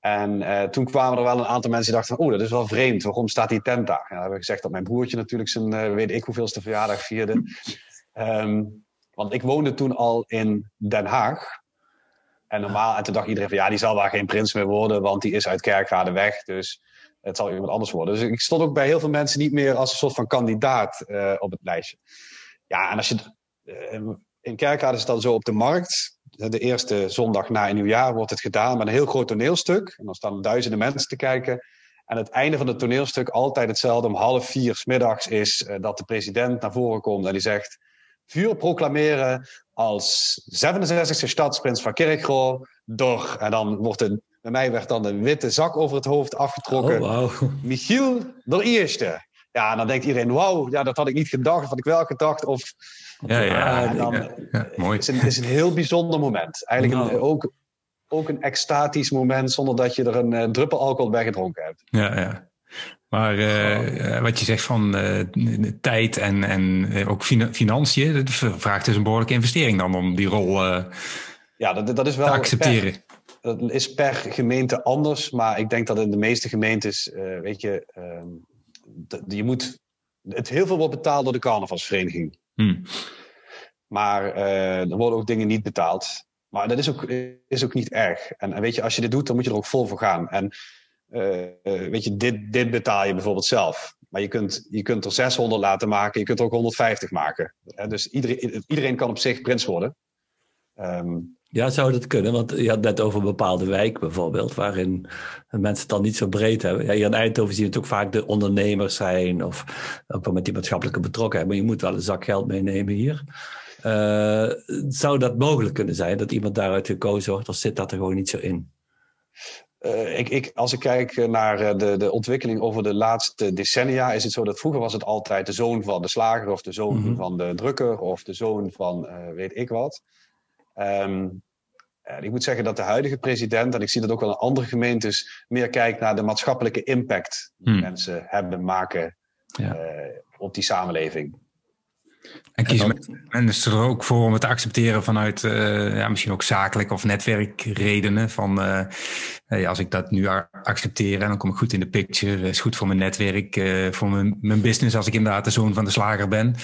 En uh, toen kwamen er wel een aantal mensen die dachten: Oh, dat is wel vreemd. Waarom staat die tent daar? Ja, dan hebben gezegd dat mijn broertje natuurlijk zijn, weet ik hoeveelste verjaardag vierde. Um, want ik woonde toen al in Den Haag. En normaal, en toen dacht iedereen van ja, die zal daar geen prins meer worden, want die is uit Kerkrade weg. Dus het zal iemand anders worden. Dus ik stond ook bij heel veel mensen niet meer als een soort van kandidaat uh, op het lijstje. Ja, en als je. Uh, in Kerkrade is het dan zo op de markt. De eerste zondag na een nieuwjaar wordt het gedaan met een heel groot toneelstuk. En dan staan duizenden mensen te kijken. En het einde van het toneelstuk, altijd hetzelfde, om half vier middags, is uh, dat de president naar voren komt en die zegt: Vuur proclameren als 67e stadsprins van Kerkrol door. En dan wordt een, bij mij werd dan een witte zak over het hoofd afgetrokken. Oh, wow. Michiel de Eerste. Ja, en dan denkt iedereen, wauw, ja, dat had ik niet gedacht, dat had ik wel gedacht. Of, ja, ja, en dan, ja, ja, mooi. Het is, een, het is een heel bijzonder moment. Eigenlijk Nou. een, ook, ook een extatisch moment zonder dat je er een, eh, druppel alcohol bij gedronken hebt. Ja, ja. Maar uh, wat je zegt van uh, tijd en, en uh, ook fin financiën, dat vraagt dus een behoorlijke investering dan om die rol ja, dat, dat is wel te accepteren. Per, dat is per gemeente anders, maar ik denk dat in de meeste gemeentes, weet je, ehm, je moet, het heel veel wordt betaald door de carnavalsvereniging. Hmm. Maar er worden ook dingen niet betaald. Maar dat is ook, is ook niet erg. En, en weet je, als je dit doet, dan moet je er ook vol voor gaan. En uh, weet je, dit, dit betaal je bijvoorbeeld zelf. Maar je kunt, je kunt er 600 laten maken, je kunt er ook 150 maken. Uh, dus iedereen, iedereen kan op zich prins worden. Um, ja, zou dat kunnen? Want je had net over een bepaalde wijk bijvoorbeeld, waarin mensen het dan niet zo breed hebben. Ja, hier in Eindhoven zie het ook vaak de ondernemers zijn of ook met die maatschappelijke betrokkenheid. Maar je moet wel een zak geld meenemen hier. Zou dat mogelijk kunnen zijn, dat iemand daaruit gekozen wordt, of zit dat er gewoon niet zo in? Uh, ik, ik, als ik kijk naar de, de ontwikkeling over de laatste decennia, is het zo dat vroeger was het altijd de zoon van de slager of de zoon mm-hmm. van de drukker of de zoon van uh, weet ik wat. Um, uh, ik moet zeggen dat de huidige president, en ik zie dat ook wel in andere gemeentes, meer kijkt naar de maatschappelijke impact die Hmm. mensen hebben, maken Ja. op die samenleving. En En men- mensen er ook voor om het te accepteren vanuit eh, ja, misschien ook zakelijk of netwerkredenen. Van eh, hey, als ik dat nu accepteer en dan kom ik goed in de picture. is goed voor mijn netwerk, eh, voor mijn, mijn business als ik inderdaad de zoon van de slager ben.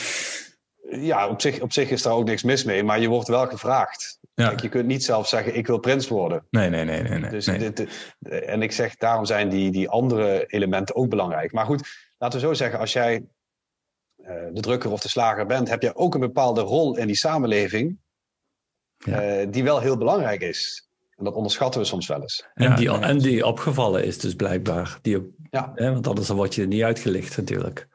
Ja, op zich, op zich is daar ook niks mis mee, maar je wordt wel gevraagd. Ja. Kijk, je kunt niet zelf zeggen, ik wil prins worden. Nee, nee, nee. nee, nee, Dus nee. dit, en ik zeg, daarom zijn die, die andere elementen ook belangrijk. Maar goed, laten we zo zeggen, als jij de drukker of de slager bent, heb je ook een bepaalde rol in die samenleving, Ja. eh, die wel heel belangrijk is. En dat onderschatten we soms wel eens. En, Ja, die, ja. en die opgevallen is dus blijkbaar. Die, ook- Ja. hè, want anders dan word je er niet uitgelicht natuurlijk.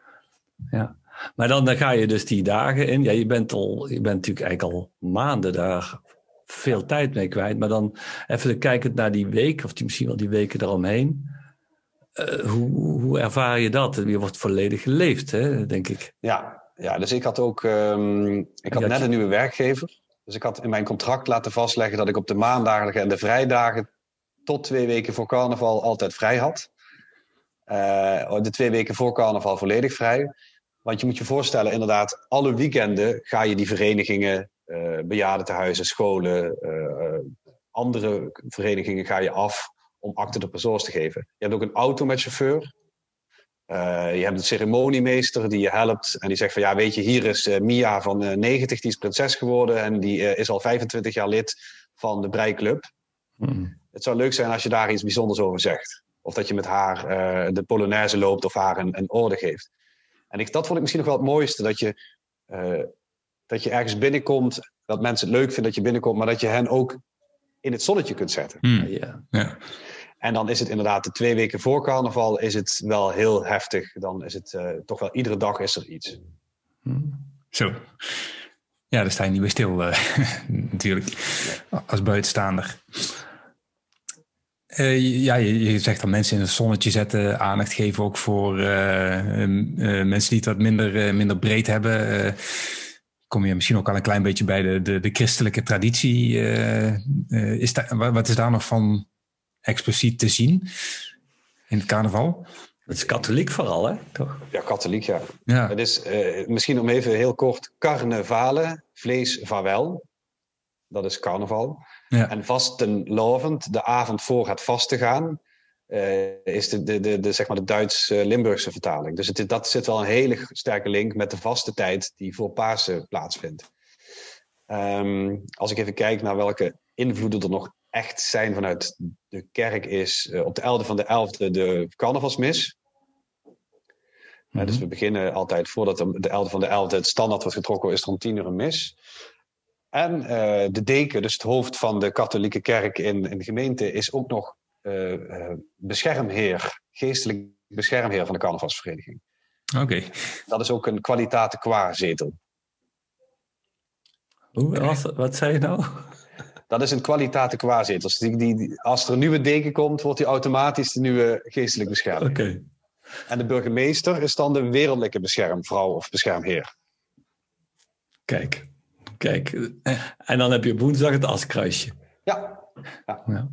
Ja. Maar dan, dan ga je dus die dagen in. Ja, je bent, al, je bent natuurlijk eigenlijk al maanden daar veel tijd mee kwijt. Maar dan even kijkend naar die week, of die, misschien wel die weken eromheen. Eh, hoe, hoe ervaar je dat? Je wordt volledig geleefd, hè, denk ik. Ja, ja dus ik had ook ehm, ik had net je- een nieuwe werkgever. Dus ik had in mijn contract laten vastleggen dat ik op de maandagen en de vrijdagen tot twee weken voor carnaval altijd vrij had. Eh, de twee weken voor carnaval volledig vrij. Want je moet je voorstellen, inderdaad, alle weekenden ga je die verenigingen, eh bejaardentehuizen, scholen, andere verenigingen ga je af om acte de persoons te geven. Je hebt ook een auto met chauffeur. Uh, je hebt een ceremoniemeester die je helpt en die zegt van ja, weet je, hier is uh, Mia van uh, 90, die is prinses geworden en die is al 25 jaar lid van de Breiklub. Hmm. Het zou leuk zijn als je daar iets bijzonders over zegt. Of dat je met haar de Polonaise loopt of haar een, een orde geeft. En ik, dat vond ik misschien nog wel het mooiste, dat je, dat je ergens binnenkomt, dat mensen het leuk vinden dat je binnenkomt, maar dat je hen ook in het zonnetje kunt zetten. Hmm. Ja. Ja. En dan is het inderdaad de twee weken voor carnaval is het wel heel heftig. Dan is het uh, toch wel iedere dag is er iets. Hmm. Zo. Ja, daar sta je niet bij stil uh, natuurlijk. Als buitenstaander. Uh, ja, je, je, zegt dat mensen in het zonnetje zetten, aandacht geven ook voor uh, mensen die het wat minder, minder breed hebben. Kom je misschien ook al een klein beetje bij de, de, de christelijke traditie. is daar, wat is daar nog van expliciet te zien in het carnaval? Het is katholiek vooral, hè? Toch? Ja, katholiek, ja. ja. Het is uh, misschien om even heel kort: carnevale, vlees, vaarwel. Dat is carnaval. Ja. En vastenlovend, de avond voor het vasten gaan, uh, is de, de, de, de, zeg maar de Duits-Limburgse vertaling. Dus het, dat zit wel een hele sterke link met de vaste tijd die voor Pasen plaatsvindt. Um, als ik even kijk naar welke invloeden er nog echt zijn vanuit de kerk, is uh, op de 11e van de 11e de carnavalsmis. Mm dus we beginnen altijd voordat de 11e van de 11e het standaard wordt getrokken, is er om tien uur een mis. En de deken, dus het hoofd van de katholieke kerk in, in de gemeente, is ook nog beschermheer, geestelijk beschermheer van de carnavalsvereniging. Oké. Dat is ook een kwalitate qua zetel. Hoe, wat, wat zei je nou? Dat is een kwalitate qua zetel. Dus die, die, als er een nieuwe deken komt, wordt hij automatisch de nieuwe geestelijk bescherming. Oké. En de burgemeester is dan de wereldlijke beschermvrouw of beschermheer. Kijk, kijk. En dan heb je woensdag het askruisje. Ja. ja. ja.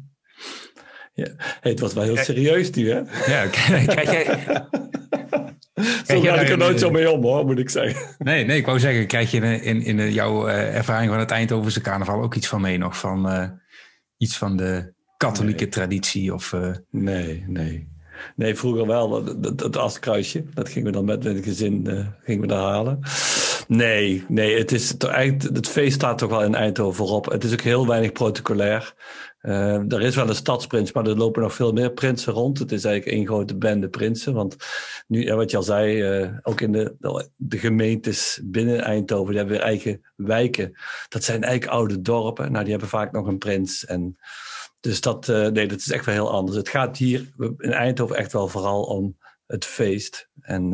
Ja. Hey, het was wel heel serieus nu, hè? Ja, kijk jij... Zo ga ik er nooit zo mee om, hoor, moet ik zeggen. Nee, nee ik wou zeggen, krijg je in, in, in jouw uh, ervaring van het Eindhovense carnaval ook iets van mee nog? Van uh, iets van de katholieke nee. traditie? Of, uh... Nee, nee. Nee, vroeger wel. Dat, dat, askruisje, dat gingen we dan met, met het gezin gingen we daar halen. Nee, nee, het, is eigenlijk, het feest staat toch wel in Eindhoven voorop. Het is ook heel weinig protocolair. Uh, er is wel een stadsprins, maar er lopen nog veel meer prinsen rond. Het is eigenlijk één grote bende prinsen. Want nu, ja, wat je al zei, uh, ook in de, de gemeentes binnen Eindhoven, die hebben weer eigen wijken. Dat zijn eigenlijk oude dorpen. Nou, die hebben vaak nog een prins. En dus dat, uh, nee, dat is echt wel heel anders. Het gaat hier in Eindhoven echt wel vooral om het feest. En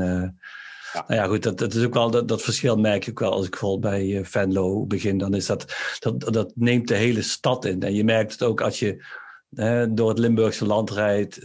ja. Nou ja, goed, dat, dat is ook wel, dat, dat verschil merk je ook wel als ik bij uh, Venlo begin. Dan is dat, dat, dat neemt de hele stad in. En je merkt het ook als je door het Limburgse land rijdt.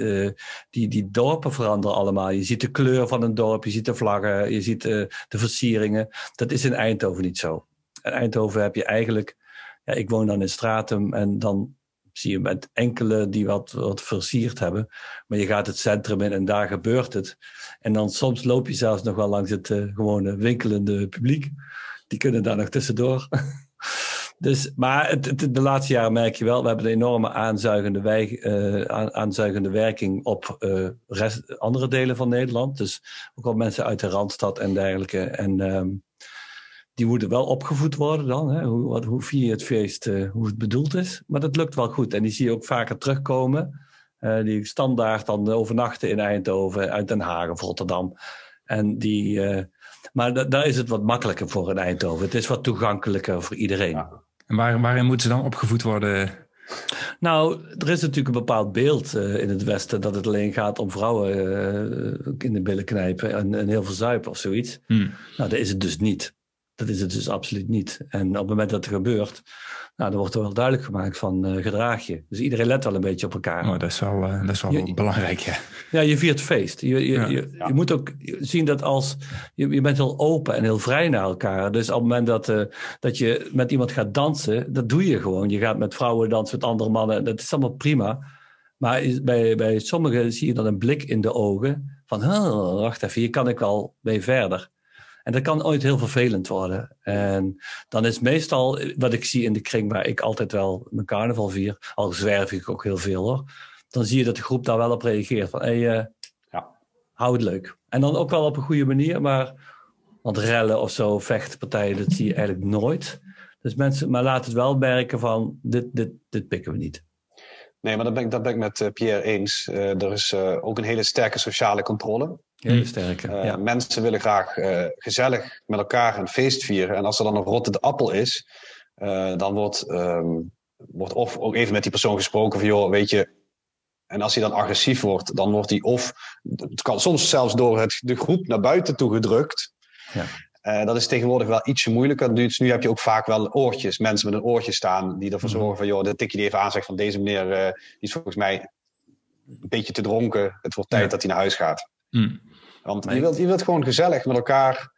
die, die dorpen veranderen allemaal. Je ziet de kleur van een dorp, je ziet de vlaggen, je ziet de versieringen. Dat is in Eindhoven niet zo. In Eindhoven heb je eigenlijk, ja, ik woon dan in Stratum en dan zie je met enkele die wat, wat versierd hebben. Maar je gaat het centrum in en daar gebeurt het. En dan soms loop je zelfs nog wel langs het uh, gewone winkelende publiek. Die kunnen daar nog tussendoor. dus, maar het, de laatste jaren merk je wel, we hebben een enorme aanzuigende, wij, uh, aanzuigende werking op rest, andere delen van Nederland. Dus ook al mensen uit de Randstad en dergelijke. En um, die moeten wel opgevoed worden dan. Hè? Hoe, wat, hoe vier je het feest, uh, hoe het bedoeld is. Maar dat lukt wel goed. En die zie je ook vaker terugkomen. Uh, die standaard dan overnachten in Eindhoven, uit Den Haag of Rotterdam. En die, uh, maar daar is het wat makkelijker voor in Eindhoven. Het is wat toegankelijker voor iedereen. Ja. En waar, waarin moeten ze dan opgevoed worden? Nou, er is natuurlijk een bepaald beeld uh, in het Westen dat het alleen gaat om vrouwen uh, in de billen knijpen en, en heel veel zuipen of zoiets. Hmm. Nou, dat is het dus niet. Dat is het dus absoluut niet. En op het moment dat het gebeurt, nou, dan wordt er wel duidelijk gemaakt van uh, gedraag je. Dus iedereen let wel een beetje op elkaar. Oh, dat is wel, uh, dat is wel je, belangrijk, ja. Ja, je viert feest. Je, je, ja. je, je, moet ook zien dat als... Je, je bent heel open en heel vrij naar elkaar. Dus op het moment dat, uh, dat je met iemand gaat dansen, dat doe je gewoon. Je gaat met vrouwen dansen, met andere mannen. Dat is allemaal prima. Maar bij, bij sommigen zie je dan een blik in de ogen van... Oh, wacht even, hier kan ik wel mee verder. En dat kan ooit heel vervelend worden. En dan is meestal wat ik zie in de kring waar ik altijd wel mijn carnaval vier, al zwerf ik ook heel veel hoor. Dan zie je dat de groep daar wel op reageert. Van hey, uh, ja. hou het leuk. En dan ook wel op een goede manier, maar want rellen of zo, vechtpartijen, dat zie je eigenlijk nooit. Dus mensen, maar laat het wel merken van dit, dit, dit pikken we niet. Nee, maar dat ben ik, dat ben ik met uh, Pierre eens. Uh, er is uh, ook een hele sterke sociale controle. Hele sterke. Ja. Mensen willen graag gezellig met elkaar een feest vieren. En als er dan een rotte de appel is, dan wordt, um, wordt of ook even met die persoon gesproken van joh, weet je. En als hij dan agressief wordt, dan wordt hij of, het kan soms zelfs door het, de groep naar buiten toe gedrukt. Ja. Uh, dat is tegenwoordig wel ietsje moeilijker. Dus nu heb je ook vaak wel oortjes, mensen met een oortje staan, die ervoor zorgen van, joh, dit tik je die even aan, zegt van deze meneer, uh, die is volgens mij een beetje te dronken. Het wordt tijd ja. dat hij naar huis gaat. Mm. Want je wilt, je wilt gewoon gezellig met elkaar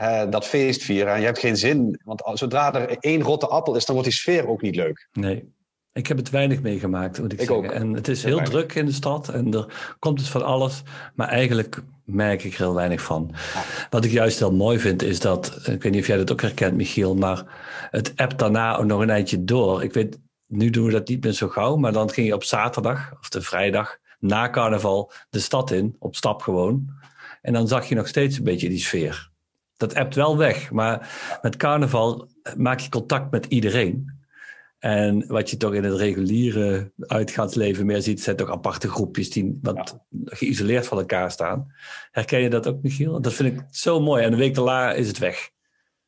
uh, dat feest vieren. En je hebt geen zin, want zodra er één rotte appel is, dan wordt die sfeer ook niet leuk. Nee. Ik heb het weinig meegemaakt, moet ik, ik zeggen. Ook. En het is heel weinig. druk in de stad en er komt het van alles. Maar eigenlijk merk ik er heel weinig van. Wat ik juist heel mooi vind, is dat, ik weet niet of jij dat ook herkent, Michiel, maar het app daarna ook nog een eindje door. Ik weet, nu doen we dat niet meer zo gauw, maar dan ging je op zaterdag of de vrijdag na carnaval de stad in, op stap gewoon. En dan zag je nog steeds een beetje die sfeer. Dat ebt wel weg, maar met carnaval maak je contact met iedereen. En wat je toch in het reguliere uitgaansleven meer ziet, zijn toch aparte groepjes die wat geïsoleerd van elkaar staan. Herken je dat ook, Michiel? Dat vind ik zo mooi. En een week daarna is het weg.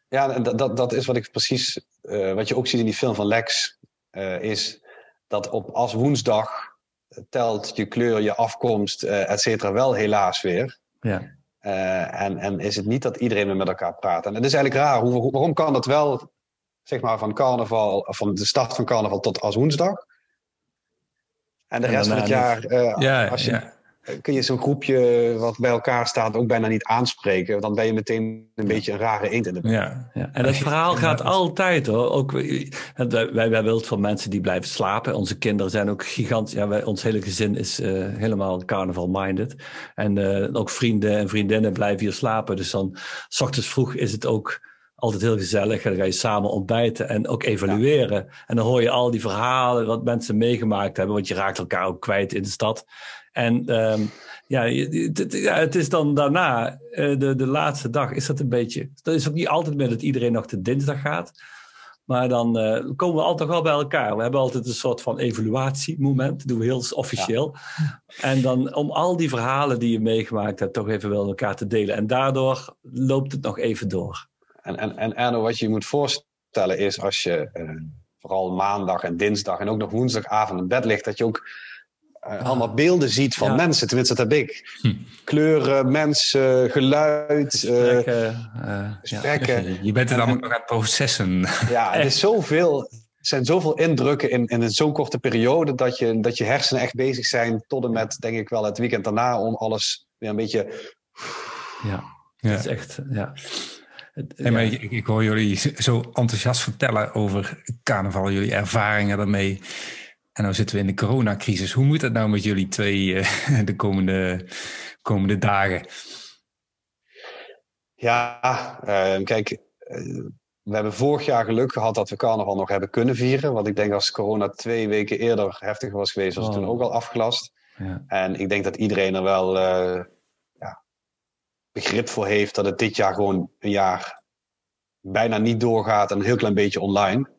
Ja, dat, dat, dat is wat ik precies, uh, wat je ook ziet in die film van Lex, uh, is dat op als woensdag telt je kleur, je afkomst, uh, et cetera, wel helaas weer. Ja. en, en is het niet dat iedereen met elkaar praat. En het is eigenlijk raar, hoe, waarom kan dat wel zeg maar van carnaval, van de start van carnaval tot als woensdag. En de rest van het jaar, uh, ja, als je, ja. Kun je zo'n groepje wat bij elkaar staat ook bijna niet aanspreken. Dan ben je meteen een beetje een rare eend in de ja, ja, en het verhaal gaat altijd hoor. Ook, wij, wij hebben het van mensen die blijven slapen. Onze kinderen zijn ook gigantisch. Ja, wij, ons hele gezin is uh, helemaal carnaval-minded. En uh, ook vrienden en vriendinnen blijven hier slapen. Dus dan, s ochtends vroeg is het ook altijd heel gezellig. En dan ga je samen ontbijten en ook evalueren. En dan hoor je al die verhalen, wat mensen meegemaakt hebben. Want je raakt elkaar ook kwijt in de stad. En um, ja, het is dan daarna, uh, de, de laatste dag, is dat een beetje... Dat is ook niet altijd meer dat iedereen nog de dinsdag gaat. Maar dan uh, komen we altijd wel bij elkaar. We hebben altijd een soort van evaluatiemoment. Dat doen we heel officieel. Ja. En dan om al die verhalen die je meegemaakt hebt... toch even wel met elkaar te delen. En daardoor loopt het nog even door. En, en, en Erno, wat je je moet voorstellen is als je uh, vooral maandag en dinsdag en ook nog woensdagavond in bed ligt, dat je ook uh, allemaal beelden ziet van ja. mensen. Tenminste, dat heb ik. Hm. Kleuren, mensen, geluid, gesprekken. Uh, gesprekken. Ja. Je bent er dan ook nog aan het processen. Ja, er is zoveel. Er zijn zoveel indrukken in, in zo'n korte periode dat je, dat je hersenen echt bezig zijn tot en met, denk ik wel, het weekend daarna om alles weer een beetje. Ja, dat is echt. Ja. Ja. maar ik, ik, hoor jullie zo enthousiast vertellen over carnaval, jullie ervaringen daarmee. En nou zitten we in de coronacrisis. Hoe moet het nou met jullie twee uh, de komende, komende dagen? Ja, uh, kijk, uh, we hebben vorig jaar geluk gehad dat we carnaval nog hebben kunnen vieren. Want ik denk als corona twee weken eerder heftig was geweest, was het oh. toen ook al afgelast. Ja. En ik denk dat iedereen er wel begrip voor heeft dat het dit jaar gewoon een jaar bijna niet doorgaat en een heel klein beetje online.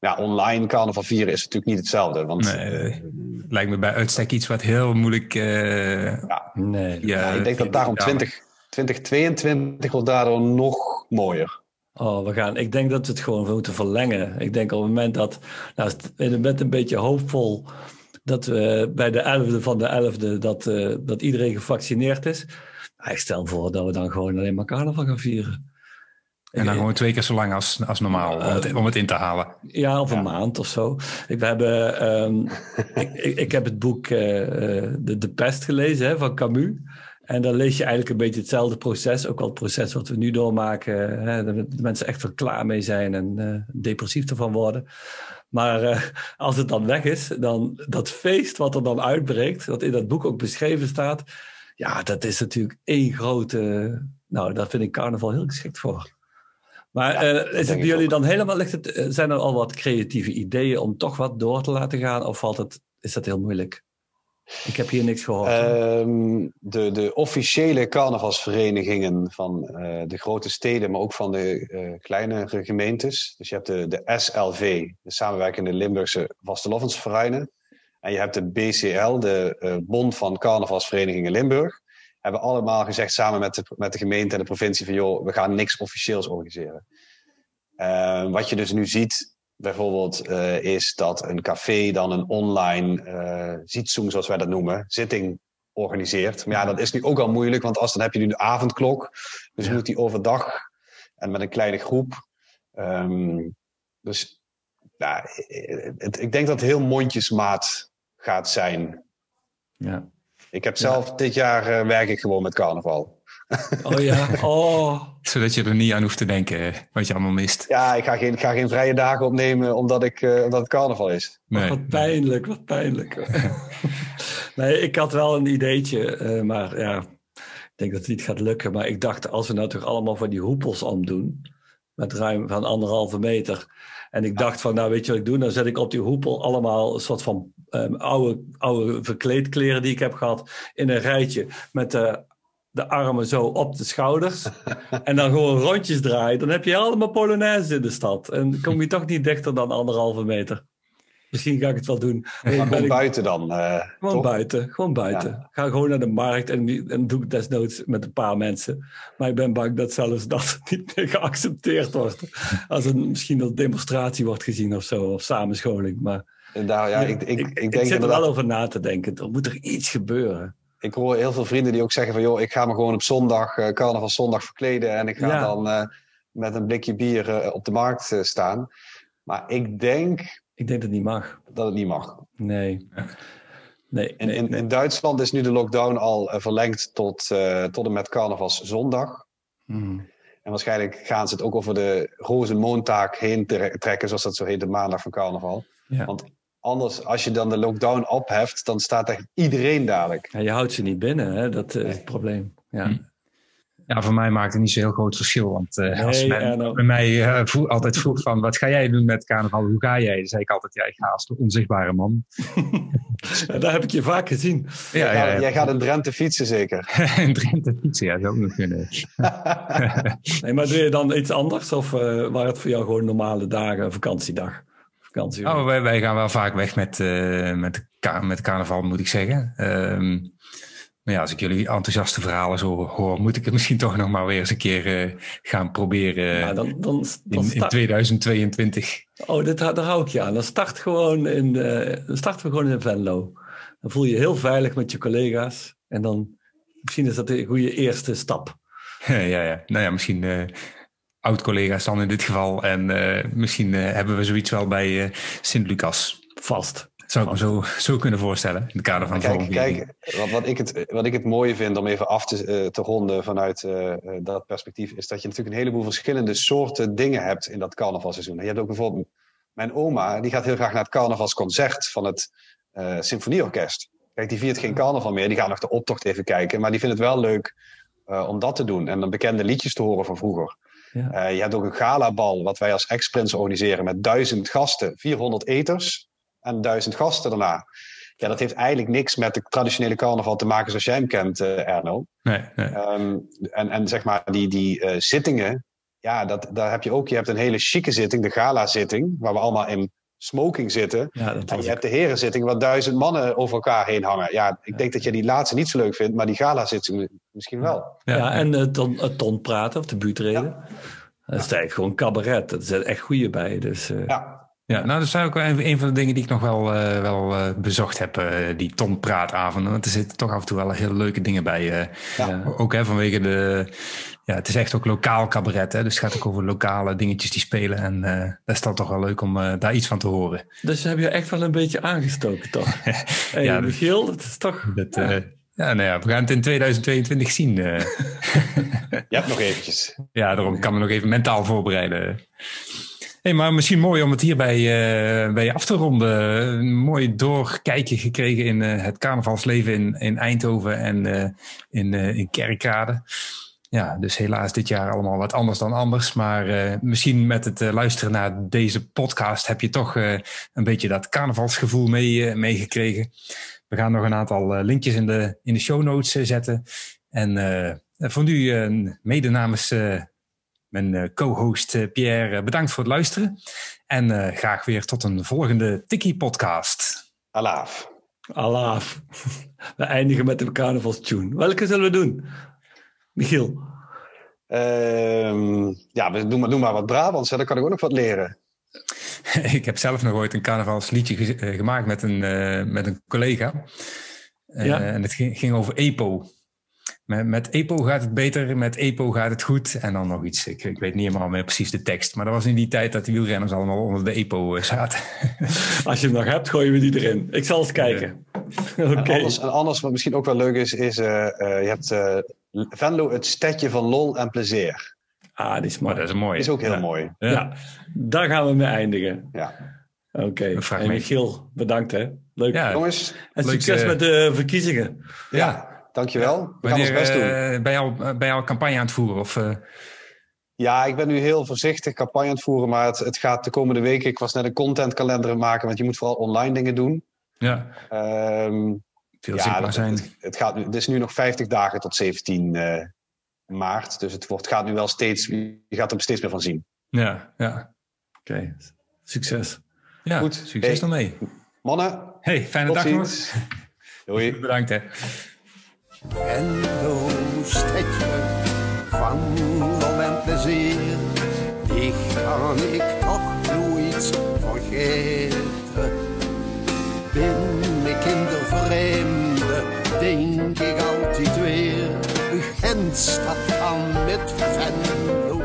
Ja, online carnaval vieren is natuurlijk niet hetzelfde. Want, nee, lijkt me bij uitstek iets wat heel moeilijk. Uh, ja, nee. Ja, ik denk dat daarom 20, 2022 wordt daardoor nog mooier. Oh, we gaan. Ik denk dat we het gewoon moeten verlengen. Ik denk op het moment dat. Nou, je bent een beetje hoopvol dat we bij de 11e van de 11e dat, uh, dat iedereen gevaccineerd is. Ik stel voor dat we dan gewoon alleen maar carnaval gaan vieren. En dan gewoon twee keer zo lang als, als normaal, om het, om het in te halen. Ja, of een maand of zo. Ik, we hebben, um, ik, ik, ik, heb het boek uh, de, de Pest gelezen hè, van Camus. En dan lees je eigenlijk een beetje hetzelfde proces. Ook al het proces wat we nu doormaken. Hè, dat de mensen echt wel klaar mee zijn en uh, depressief ervan worden. Maar uh, als het dan weg is, dan dat feest wat er dan uitbreekt, dat in dat boek ook beschreven staat ja, dat is natuurlijk één grote. Nou, daar vind ik carnaval heel geschikt voor. Maar ja, uh, is het bij jullie dan helemaal. Ligt het, eh, zijn er al wat creatieve ideeën om toch wat door te laten gaan? Of valt het, is dat heel moeilijk? Ik heb hier niks gehoord. Um, de, de officiële carnavalsverenigingen van uh, de grote steden, maar ook van de uh, kleinere gemeentes. Dus je hebt de, de SLV, de Samenwerkende Limburgse Vastelovensvereinen. En je hebt de BCL, de Bond van Carnavalsverenigingen Limburg. Hebben allemaal gezegd samen met de, met de gemeente en de provincie van joh, we gaan niks officieels organiseren. Uh, wat je dus nu ziet, bijvoorbeeld, uh, is dat een café dan een online uh, zoals wij dat noemen, zitting organiseert. Maar ja, dat is nu ook al moeilijk, want als dan heb je nu de avondklok. Dus ja. moet die overdag en met een kleine groep. Um, dus ja, het, ik denk dat het heel mondjesmaat gaat zijn. Ja. Ik heb zelf ja. dit jaar uh, werk ik gewoon met carnaval. Oh ja, oh. Zodat je er niet aan hoeft te denken wat je allemaal mist. Ja, ik ga geen, ik ga geen vrije dagen opnemen omdat, ik, uh, omdat het carnaval is. Nee, oh, wat pijnlijk, wat pijnlijk. nee, ik had wel een ideetje, uh, maar ja, ik denk dat het niet gaat lukken. Maar ik dacht, als we nou toch allemaal van die hoepels omdoen met ruim van anderhalve meter. En ik dacht van, nou weet je wat ik doe? Dan zet ik op die hoepel allemaal een soort van um, oude, oude verkleedkleren die ik heb gehad in een rijtje met de, de armen zo op de schouders. en dan gewoon rondjes draaien. Dan heb je allemaal Polonaise in de stad. En dan kom je toch niet dichter dan anderhalve meter. Misschien ga ik het wel doen. Maar gewoon buiten dan? Uh, gewoon toch? buiten, gewoon buiten. Ga gewoon naar de markt en, en doe het desnoods met een paar mensen. Maar ik ben bang dat zelfs dat niet meer geaccepteerd wordt. Als een misschien een demonstratie wordt gezien of zo, of samenscholing. Maar daar, ja, ik, ik, ik, ik, denk zit er wel over na te denken. Er moet er iets gebeuren. Ik hoor heel veel vrienden die ook zeggen van... joh, ik ga me gewoon op zondag, uh, carnaval zondag verkleden... en ik ga ja. dan uh, met een blikje bier uh, op de markt staan. Maar ik denk ik denk dat het niet mag. Dat het niet mag. Nee. nee, in, nee, in, nee. in, Duitsland is nu de lockdown al uh, verlengd tot, uh, tot en met carnavalszondag. Mm. En waarschijnlijk gaan ze het ook over de Rozenmoontaak heen trekken, zoals dat zo heet, de maandag van carnaval. Ja. Want anders, als je dan de lockdown opheft, dan staat echt iedereen dadelijk. Ja, je houdt ze niet binnen, hè? dat is het probleem. Ja. Mm. Ja, voor mij maakt het niet zo heel groot verschil. Want uh, Nee, als men Erno. bij mij uh, vroeg, altijd vroeg van, wat ga jij doen met carnaval? Hoe ga jij? Dan zei ik altijd, ja, ik ga als de onzichtbare man. Daar heb ik je vaak gezien. Ja, jij, gaat, jij gaat in Drenthe fietsen zeker? in Drenthe fietsen, ja, zou ook nog kunnen. nee, maar doe je dan iets anders? Of uh, waren het voor jou gewoon normale dagen, vakantiedag? Vakantie oh, wij, wij, gaan wel vaak weg met, uh, met, met carnaval, moet ik zeggen. Um, maar ja, als ik jullie enthousiaste verhalen zo hoor, moet ik het misschien toch nog maar weer eens een keer uh, gaan proberen. Ja, dan, dan, dan in, in, 2022. Oh, dit, daar hou ik je aan. Dan, start gewoon in, uh, dan starten we gewoon in Venlo. Dan voel je je heel veilig met je collega's. En dan misschien is dat een goede eerste stap. ja, ja. Nou ja, misschien uh, oud-collega's dan in dit geval. En misschien hebben we zoiets wel bij Sint-Lucas. Vast. Zou ik me zo, zo kunnen voorstellen, in het kader van Kijk, kijk wat, wat, ik het, wat ik het mooie vind om even af te, uh, te ronden vanuit uh, dat perspectief, is dat je natuurlijk een heleboel verschillende soorten dingen hebt in dat carnavalseizoen. Je hebt ook bijvoorbeeld, mijn oma, die gaat heel graag naar het carnavalsconcert van het uh, symfonieorkest. Kijk, die viert geen carnaval meer, die gaan nog de optocht even kijken, maar die vindt het wel leuk om dat te doen en dan bekende liedjes te horen van vroeger. Ja. je hebt ook een galabal, wat wij als ex-prins organiseren met duizend gasten, 400 eters en duizend gasten daarna. Ja, dat heeft eigenlijk niks met de traditionele carnaval te maken zoals jij hem kent, uh, Erno. Nee, nee. Um, en, en zeg maar, die, die uh, zittingen, ja, dat, daar heb je ook. Je hebt een hele chique zitting, de gala-zitting, waar we allemaal in smoking zitten. Ja, en je ik. hebt de herenzitting, waar duizend mannen over elkaar heen hangen. Ja, ik denk dat je die laatste niet zo leuk vindt, maar die gala-zitting misschien wel. Ja, ja en het ton, het ton praten of de buurtreden. Ja. Dat is eigenlijk gewoon cabaret. Dat zijn echt goede bij. Dus, uh... ja. Ja, nou, dat is ook een, een van de dingen die ik nog wel, uh, wel uh, bezocht heb, uh, die tonpraatavonden. Want er zitten toch af en toe wel hele leuke dingen bij. Ja. Ook hè, vanwege de. Ja, het is echt ook lokaal cabaret, hè, dus het gaat ook over lokale dingetjes die spelen. En dat is dan toch wel leuk om daar iets van te horen. Dus heb je echt wel een beetje aangestoken, toch? hey, ja, Michiel, dat is toch. Dat, ja. Ja, nou ja, we gaan het in 2022 zien. Je hebt nog eventjes. Ja, daarom kan me nog even mentaal voorbereiden. Hey, maar misschien mooi om het hierbij uh, bij af te ronden. Een mooi doorkijkje gekregen in uh, het carnavalsleven in, in Eindhoven en uh, in, in Kerkrade. Ja, dus helaas dit jaar allemaal wat anders dan anders. Maar misschien met het luisteren naar deze podcast heb je toch een beetje dat carnavalsgevoel mee, meegekregen. We gaan nog een aantal linkjes in de, in de show notes zetten. En voor nu, mede namens mijn uh, co-host uh, Pierre, uh, bedankt voor het luisteren. En graag weer tot een volgende Tikkie-podcast. Alaaf. Alaaf. We eindigen met de carnavalstune. Welke zullen we doen? Michiel? Um, ja, we doen maar, doen maar wat Brabants. Hè. Dan kan ik ook nog wat leren. ik heb zelf nog ooit een carnavalsliedje ge gemaakt met een, met een collega. Ja? En het ging, ging over EPO. Met, met EPO gaat het beter, met EPO gaat het goed. En dan nog iets, ik, ik weet niet helemaal meer precies de tekst. Maar dat was in die tijd dat die wielrenners allemaal onder de EPO zaten. Als je hem nog hebt, gooien we die erin. Ik zal eens kijken. Ja. Okay. En, anders, en anders, wat misschien ook wel leuk is, is uh, uh, je hebt uh, Venlo het stedje van lol en plezier. Ah, die is mooi. Oh, dat is mooi. is ook heel ja. mooi. Ja. ja. daar gaan we mee eindigen. Ja. Oké. Okay. En Michiel, bedankt hè. Leuk. Ja, jongens. En leuk, succes met de verkiezingen. ja. Dankjewel. We Wanneer, best doen. Uh, ben, je al, ben al campagne aan het voeren? Of, uh... Ja, ik ben nu heel voorzichtig campagne aan het voeren, maar het, het gaat de komende weken. Ik was net een contentkalender maken, want je moet vooral online dingen doen. Ja. Um, Veel ja, dat, zijn. Het, het, gaat nu, het is nu nog 50 dagen tot 17 uh, maart. Dus het wordt, gaat nu wel steeds, je gaat er steeds meer van zien. Ja, ja. Oké, okay. succes. Ja, Goed. succes hey. daarmee. Mannen. Hey, fijne dag nog. Doei. Bedankt hè. En stedje van lol en plezier, die kan ik toch nooit vergeten. Ben ik in de vreemde, denk ik altijd weer, Gent stad aan met Venlo.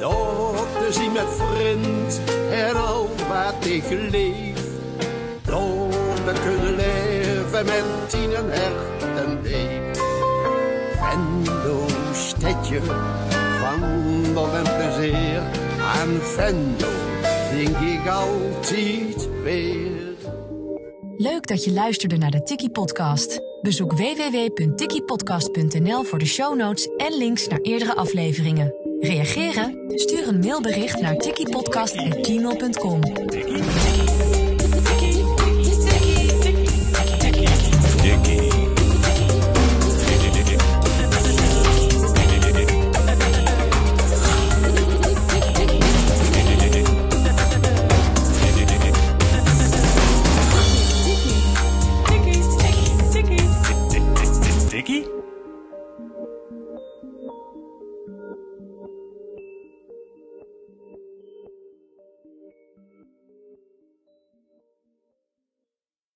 Door te zien met vriend en al wat ik leef, echt en leef. Venlo, stedje van en plezier. Aan altijd weer. Leuk dat je luisterde naar de Tiki Podcast. Bezoek www.tikipodcast.nl voor de show notes en links naar eerdere afleveringen. Reageren? Stuur een mailbericht naar tikipodcast.gmail.com.